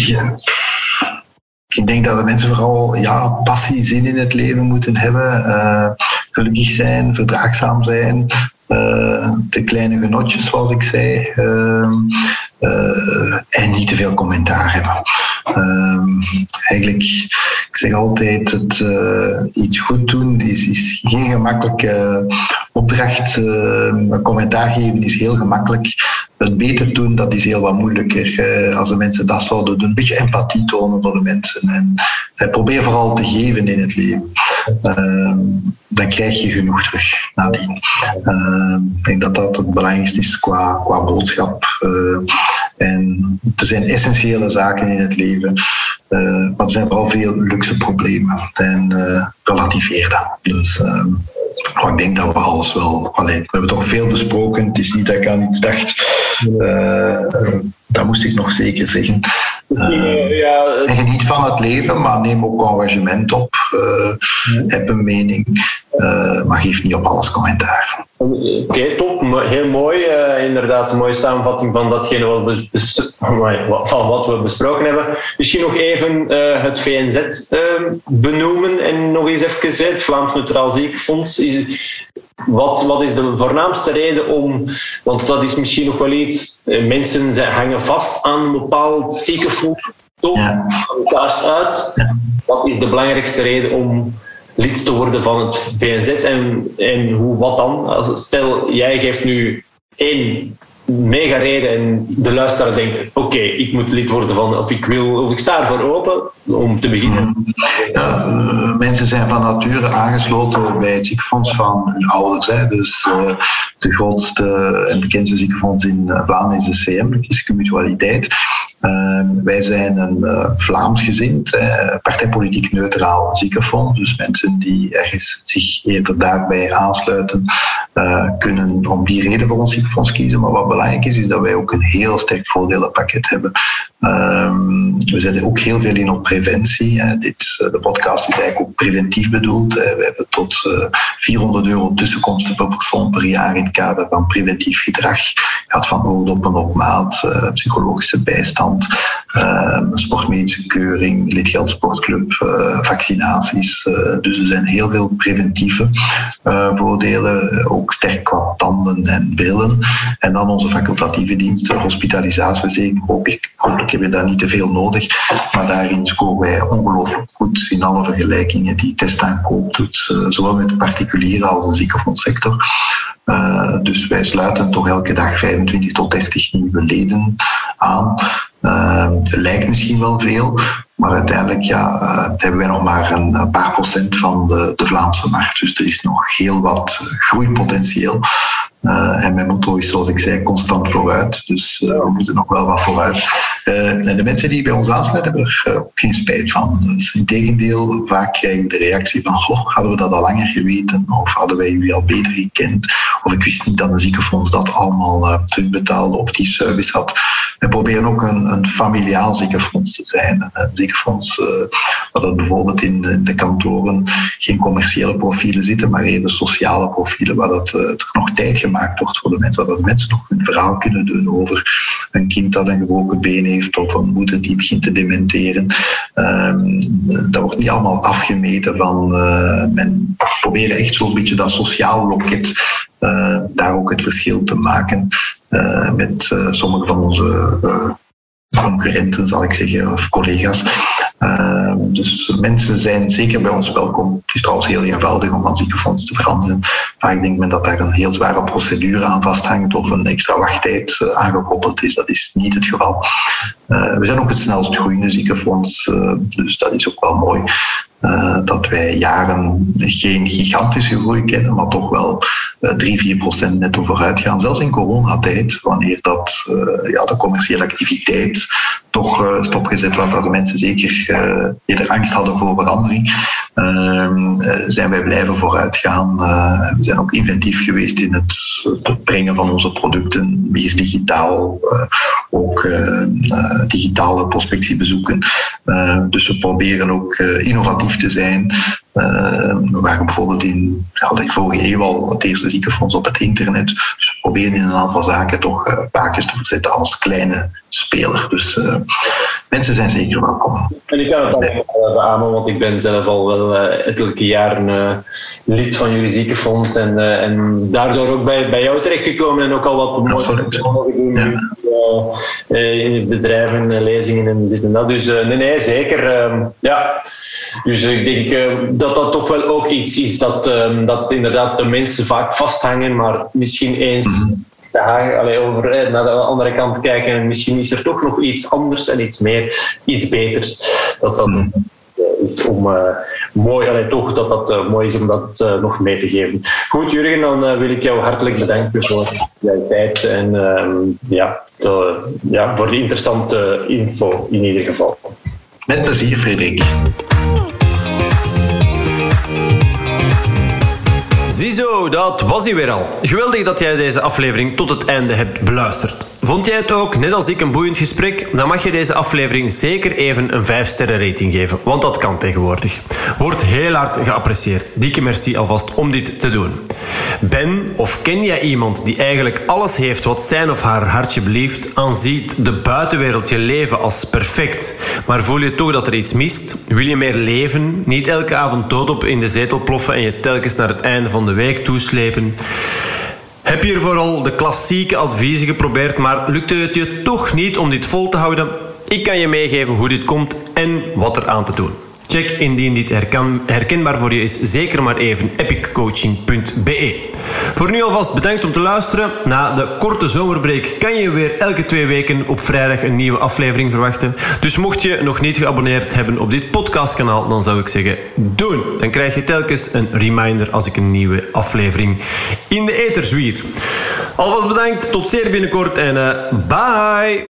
ik denk dat de mensen vooral ja, passie, zin in het leven moeten hebben. Uh, gelukkig zijn, verdraagzaam zijn. Uh, de kleine genotjes, zoals ik zei. Uh, en niet te veel commentaar hebben. eigenlijk, ik zeg altijd, het, iets goed doen is, is geen gemakkelijke opdracht. commentaar geven is heel gemakkelijk het beter doen, dat is heel wat moeilijker. Eh, als de mensen dat zouden doen. Een beetje empathie tonen voor de mensen. En eh, probeer vooral te geven in het leven. Ehm, dan krijg je genoeg terug nadien. Ehm, ik denk dat dat het belangrijkste is qua, qua boodschap. Eh, en er zijn essentiële zaken in het leven. Maar er zijn vooral veel luxe problemen. En relativeer dat. Dus... Ehm, ik denk dat we alles wel. Allee, we hebben toch veel besproken. Het is niet dat ik aan iets dacht. Uh, dat moest ik nog zeker zeggen. Uh, ja, en geniet van het leven, maar neem ook engagement op. Uh, heb een mening, maar geef niet op alles commentaar. Oké, top. Heel mooi. Inderdaad, een mooie samenvatting van datgene wat we, van wat we besproken hebben. Misschien nog even het VNZ benoemen en nog eens even het Vlaams Neutraal Ziekenfonds. Is, wat, wat is de voornaamste reden om, want dat is misschien nog wel iets, eh, mensen hangen vast aan een bepaald ziekenfonds, toch? Ja. uit. Wat is de belangrijkste reden om lid te worden van het VNZ en, en hoe, wat dan? Stel, jij geeft nu één mega reden en de luisteraar denkt: oké, ik moet lid worden van, of ik wil, of ik sta ervoor open om te beginnen. Ja, eh, mensen zijn van nature aangesloten bij het ziekenfonds van hun ouders. Hè. Dus uh, de grootste en bekendste ziekenfonds in eh, Vlaanderen is de CM, de Mutualiteit. Uh, wij zijn een Vlaams gezind, partijpolitiek neutraal ziekenfonds. Dus mensen die ergens zich eerder daarbij aansluiten, kunnen om die reden voor ons ziekenfonds kiezen. Maar wat belangrijk is, is dat wij ook een heel sterk voordelenpakket hebben. Ehm, we zetten ook heel veel in op preventie. Dit, eh, de podcast is eigenlijk ook preventief bedoeld. We hebben tot 400 eh, euro tussenkomsten per persoon per jaar in het kader van preventief gedrag. Gaat van oordoppen op maat, eh, psychologische bijstand, ehm, sportmedische keuring, lidgeldsportclub, vaccinaties. Dus er zijn heel veel preventieve voordelen, ook sterk qua tanden en brillen. En dan onze facultatieve diensten, hospitalisatie, hopelijk, hopelijk heb je daar niet te veel nodig. Maar daarin scoren wij ongelooflijk goed in alle vergelijkingen die testaankoop doet, eh, zowel met particuliere als de ziekenfondssector. Uh, dus wij sluiten toch elke dag 25 tot 30 nieuwe leden aan. Uh, lijkt misschien wel veel, maar uiteindelijk ja, hebben wij nog maar een paar procent van de, de Vlaamse markt. Dus er is nog heel wat groeipotentieel. Uh, en mijn motto is, zoals ik zei, constant vooruit. Dus uh, we moeten nog wel wat vooruit. Uh, en de mensen die bij ons aansluiten, hebben er ook geen spijt van. Dus in tegendeel, vaak krijgen we de reactie van, goh, hadden we dat al langer geweten? Of hadden wij jullie al beter gekend? Of ik wist niet dat een ziekenfonds dat allemaal terugbetaalde of die service had. We proberen ook een, een familiaal ziekenfonds te zijn. Een ziekenfonds waar dat bijvoorbeeld in de, kantoren geen commerciële profielen zitten, maar eerder sociale profielen, waar dat, er nog tijd gemaakt gemaakt wordt voor de mensen, waar mensen nog hun verhaal kunnen doen over een kind dat een gebroken been heeft of een moeder die begint te dementeren. Um, dat wordt niet allemaal afgemeten van uh, men proberen echt zo'n beetje dat sociaal loket uh, daar ook het verschil te maken uh, met sommige van onze concurrenten, zal ik zeggen, of collega's. Ehm, dus mensen zijn zeker bij ons welkom. Het is trouwens heel eenvoudig om van ziekenfonds te veranderen. Vaak denkt men dat daar een heel zware procedure aan vasthangt of een extra wachttijd uh, aangekoppeld is. Dat is niet het geval. Uh, we zijn ook het snelst groeiende ziekenfonds, uh, dus dat is ook wel mooi. Uh, dat wij jaren geen gigantische groei kennen, maar toch wel uh, 3, 4 procent netto vooruit gaan. Zelfs in coronatijd, wanneer dat, uh, ja, de commerciële activiteit toch stopgezet werd, dat de mensen zeker eerder angst hadden voor verandering, zijn wij blijven vooruitgaan. we zijn ook inventief geweest in het, het brengen van onze producten meer digitaal, ook digitale prospectiebezoeken. dus we proberen ook innovatief te zijn. Uh, we waren bijvoorbeeld in ja, de vorige eeuw al het eerste ziekenfonds op het internet. Dus we proberen in een aantal zaken toch uh, paakjes te verzetten als kleine speler. Dus uh, mensen zijn zeker welkom. En ik kan het ook beamen, want ik ben zelf al wel ettelijke jaren lid van jullie ziekenfonds. En, en daardoor ook bij, bij jou terechtgekomen en ook al wat mooie doen. Ja. In bedrijven, lezingen en dit en dat. Dus nee, nee, zeker. Ehm, ja. Dus ik denk dat dat toch wel ook iets is dat, um, dat inderdaad de mensen vaak vasthangen, maar misschien eens allee, over, eh, naar de andere kant kijken en misschien is er toch nog iets anders en iets meer, iets beters. Dat dat mm. is om mooi, allee, toch dat dat uh, mooi is om dat uh, nog mee te geven. Goed, Jurgen, dan wil ik jou hartelijk bedanken voor jouw tijd en ja, de, ja, voor de interessante info in ieder geval. Met plezier, Frederik. Ziezo, dat was hij weer al. Geweldig dat jij deze aflevering tot het einde hebt beluisterd. Vond jij het ook, net als ik, een boeiend gesprek? Dan mag je deze aflevering zeker even een 5-sterren rating geven, want dat kan tegenwoordig. Wordt heel hard geapprecieerd. Dikke merci alvast om dit te doen. Ben of ken jij iemand die eigenlijk alles heeft wat zijn of haar hartje belieft, aanziet de buitenwereld je leven als perfect, maar voel je toch dat er iets mist? Wil je meer leven? Niet elke avond dood op in de zetel ploffen en je telkens naar het einde van de week toeslepen? Heb je er vooral de klassieke adviezen geprobeerd, maar lukte het je toch niet om dit vol te houden? Ik kan je meegeven hoe dit komt en wat er aan te doen. Check indien dit herkenbaar voor je is, zeker maar even epiccoaching.be. Voor nu alvast bedankt om te luisteren. Na de korte zomerbreek kan je weer elke twee weken op vrijdag een nieuwe aflevering verwachten. Dus mocht je nog niet geabonneerd hebben op dit podcastkanaal, dan zou ik zeggen doen. Dan krijg je telkens een reminder als ik een nieuwe aflevering in de ether zwier. Alvast bedankt, tot zeer binnenkort en uh, bye!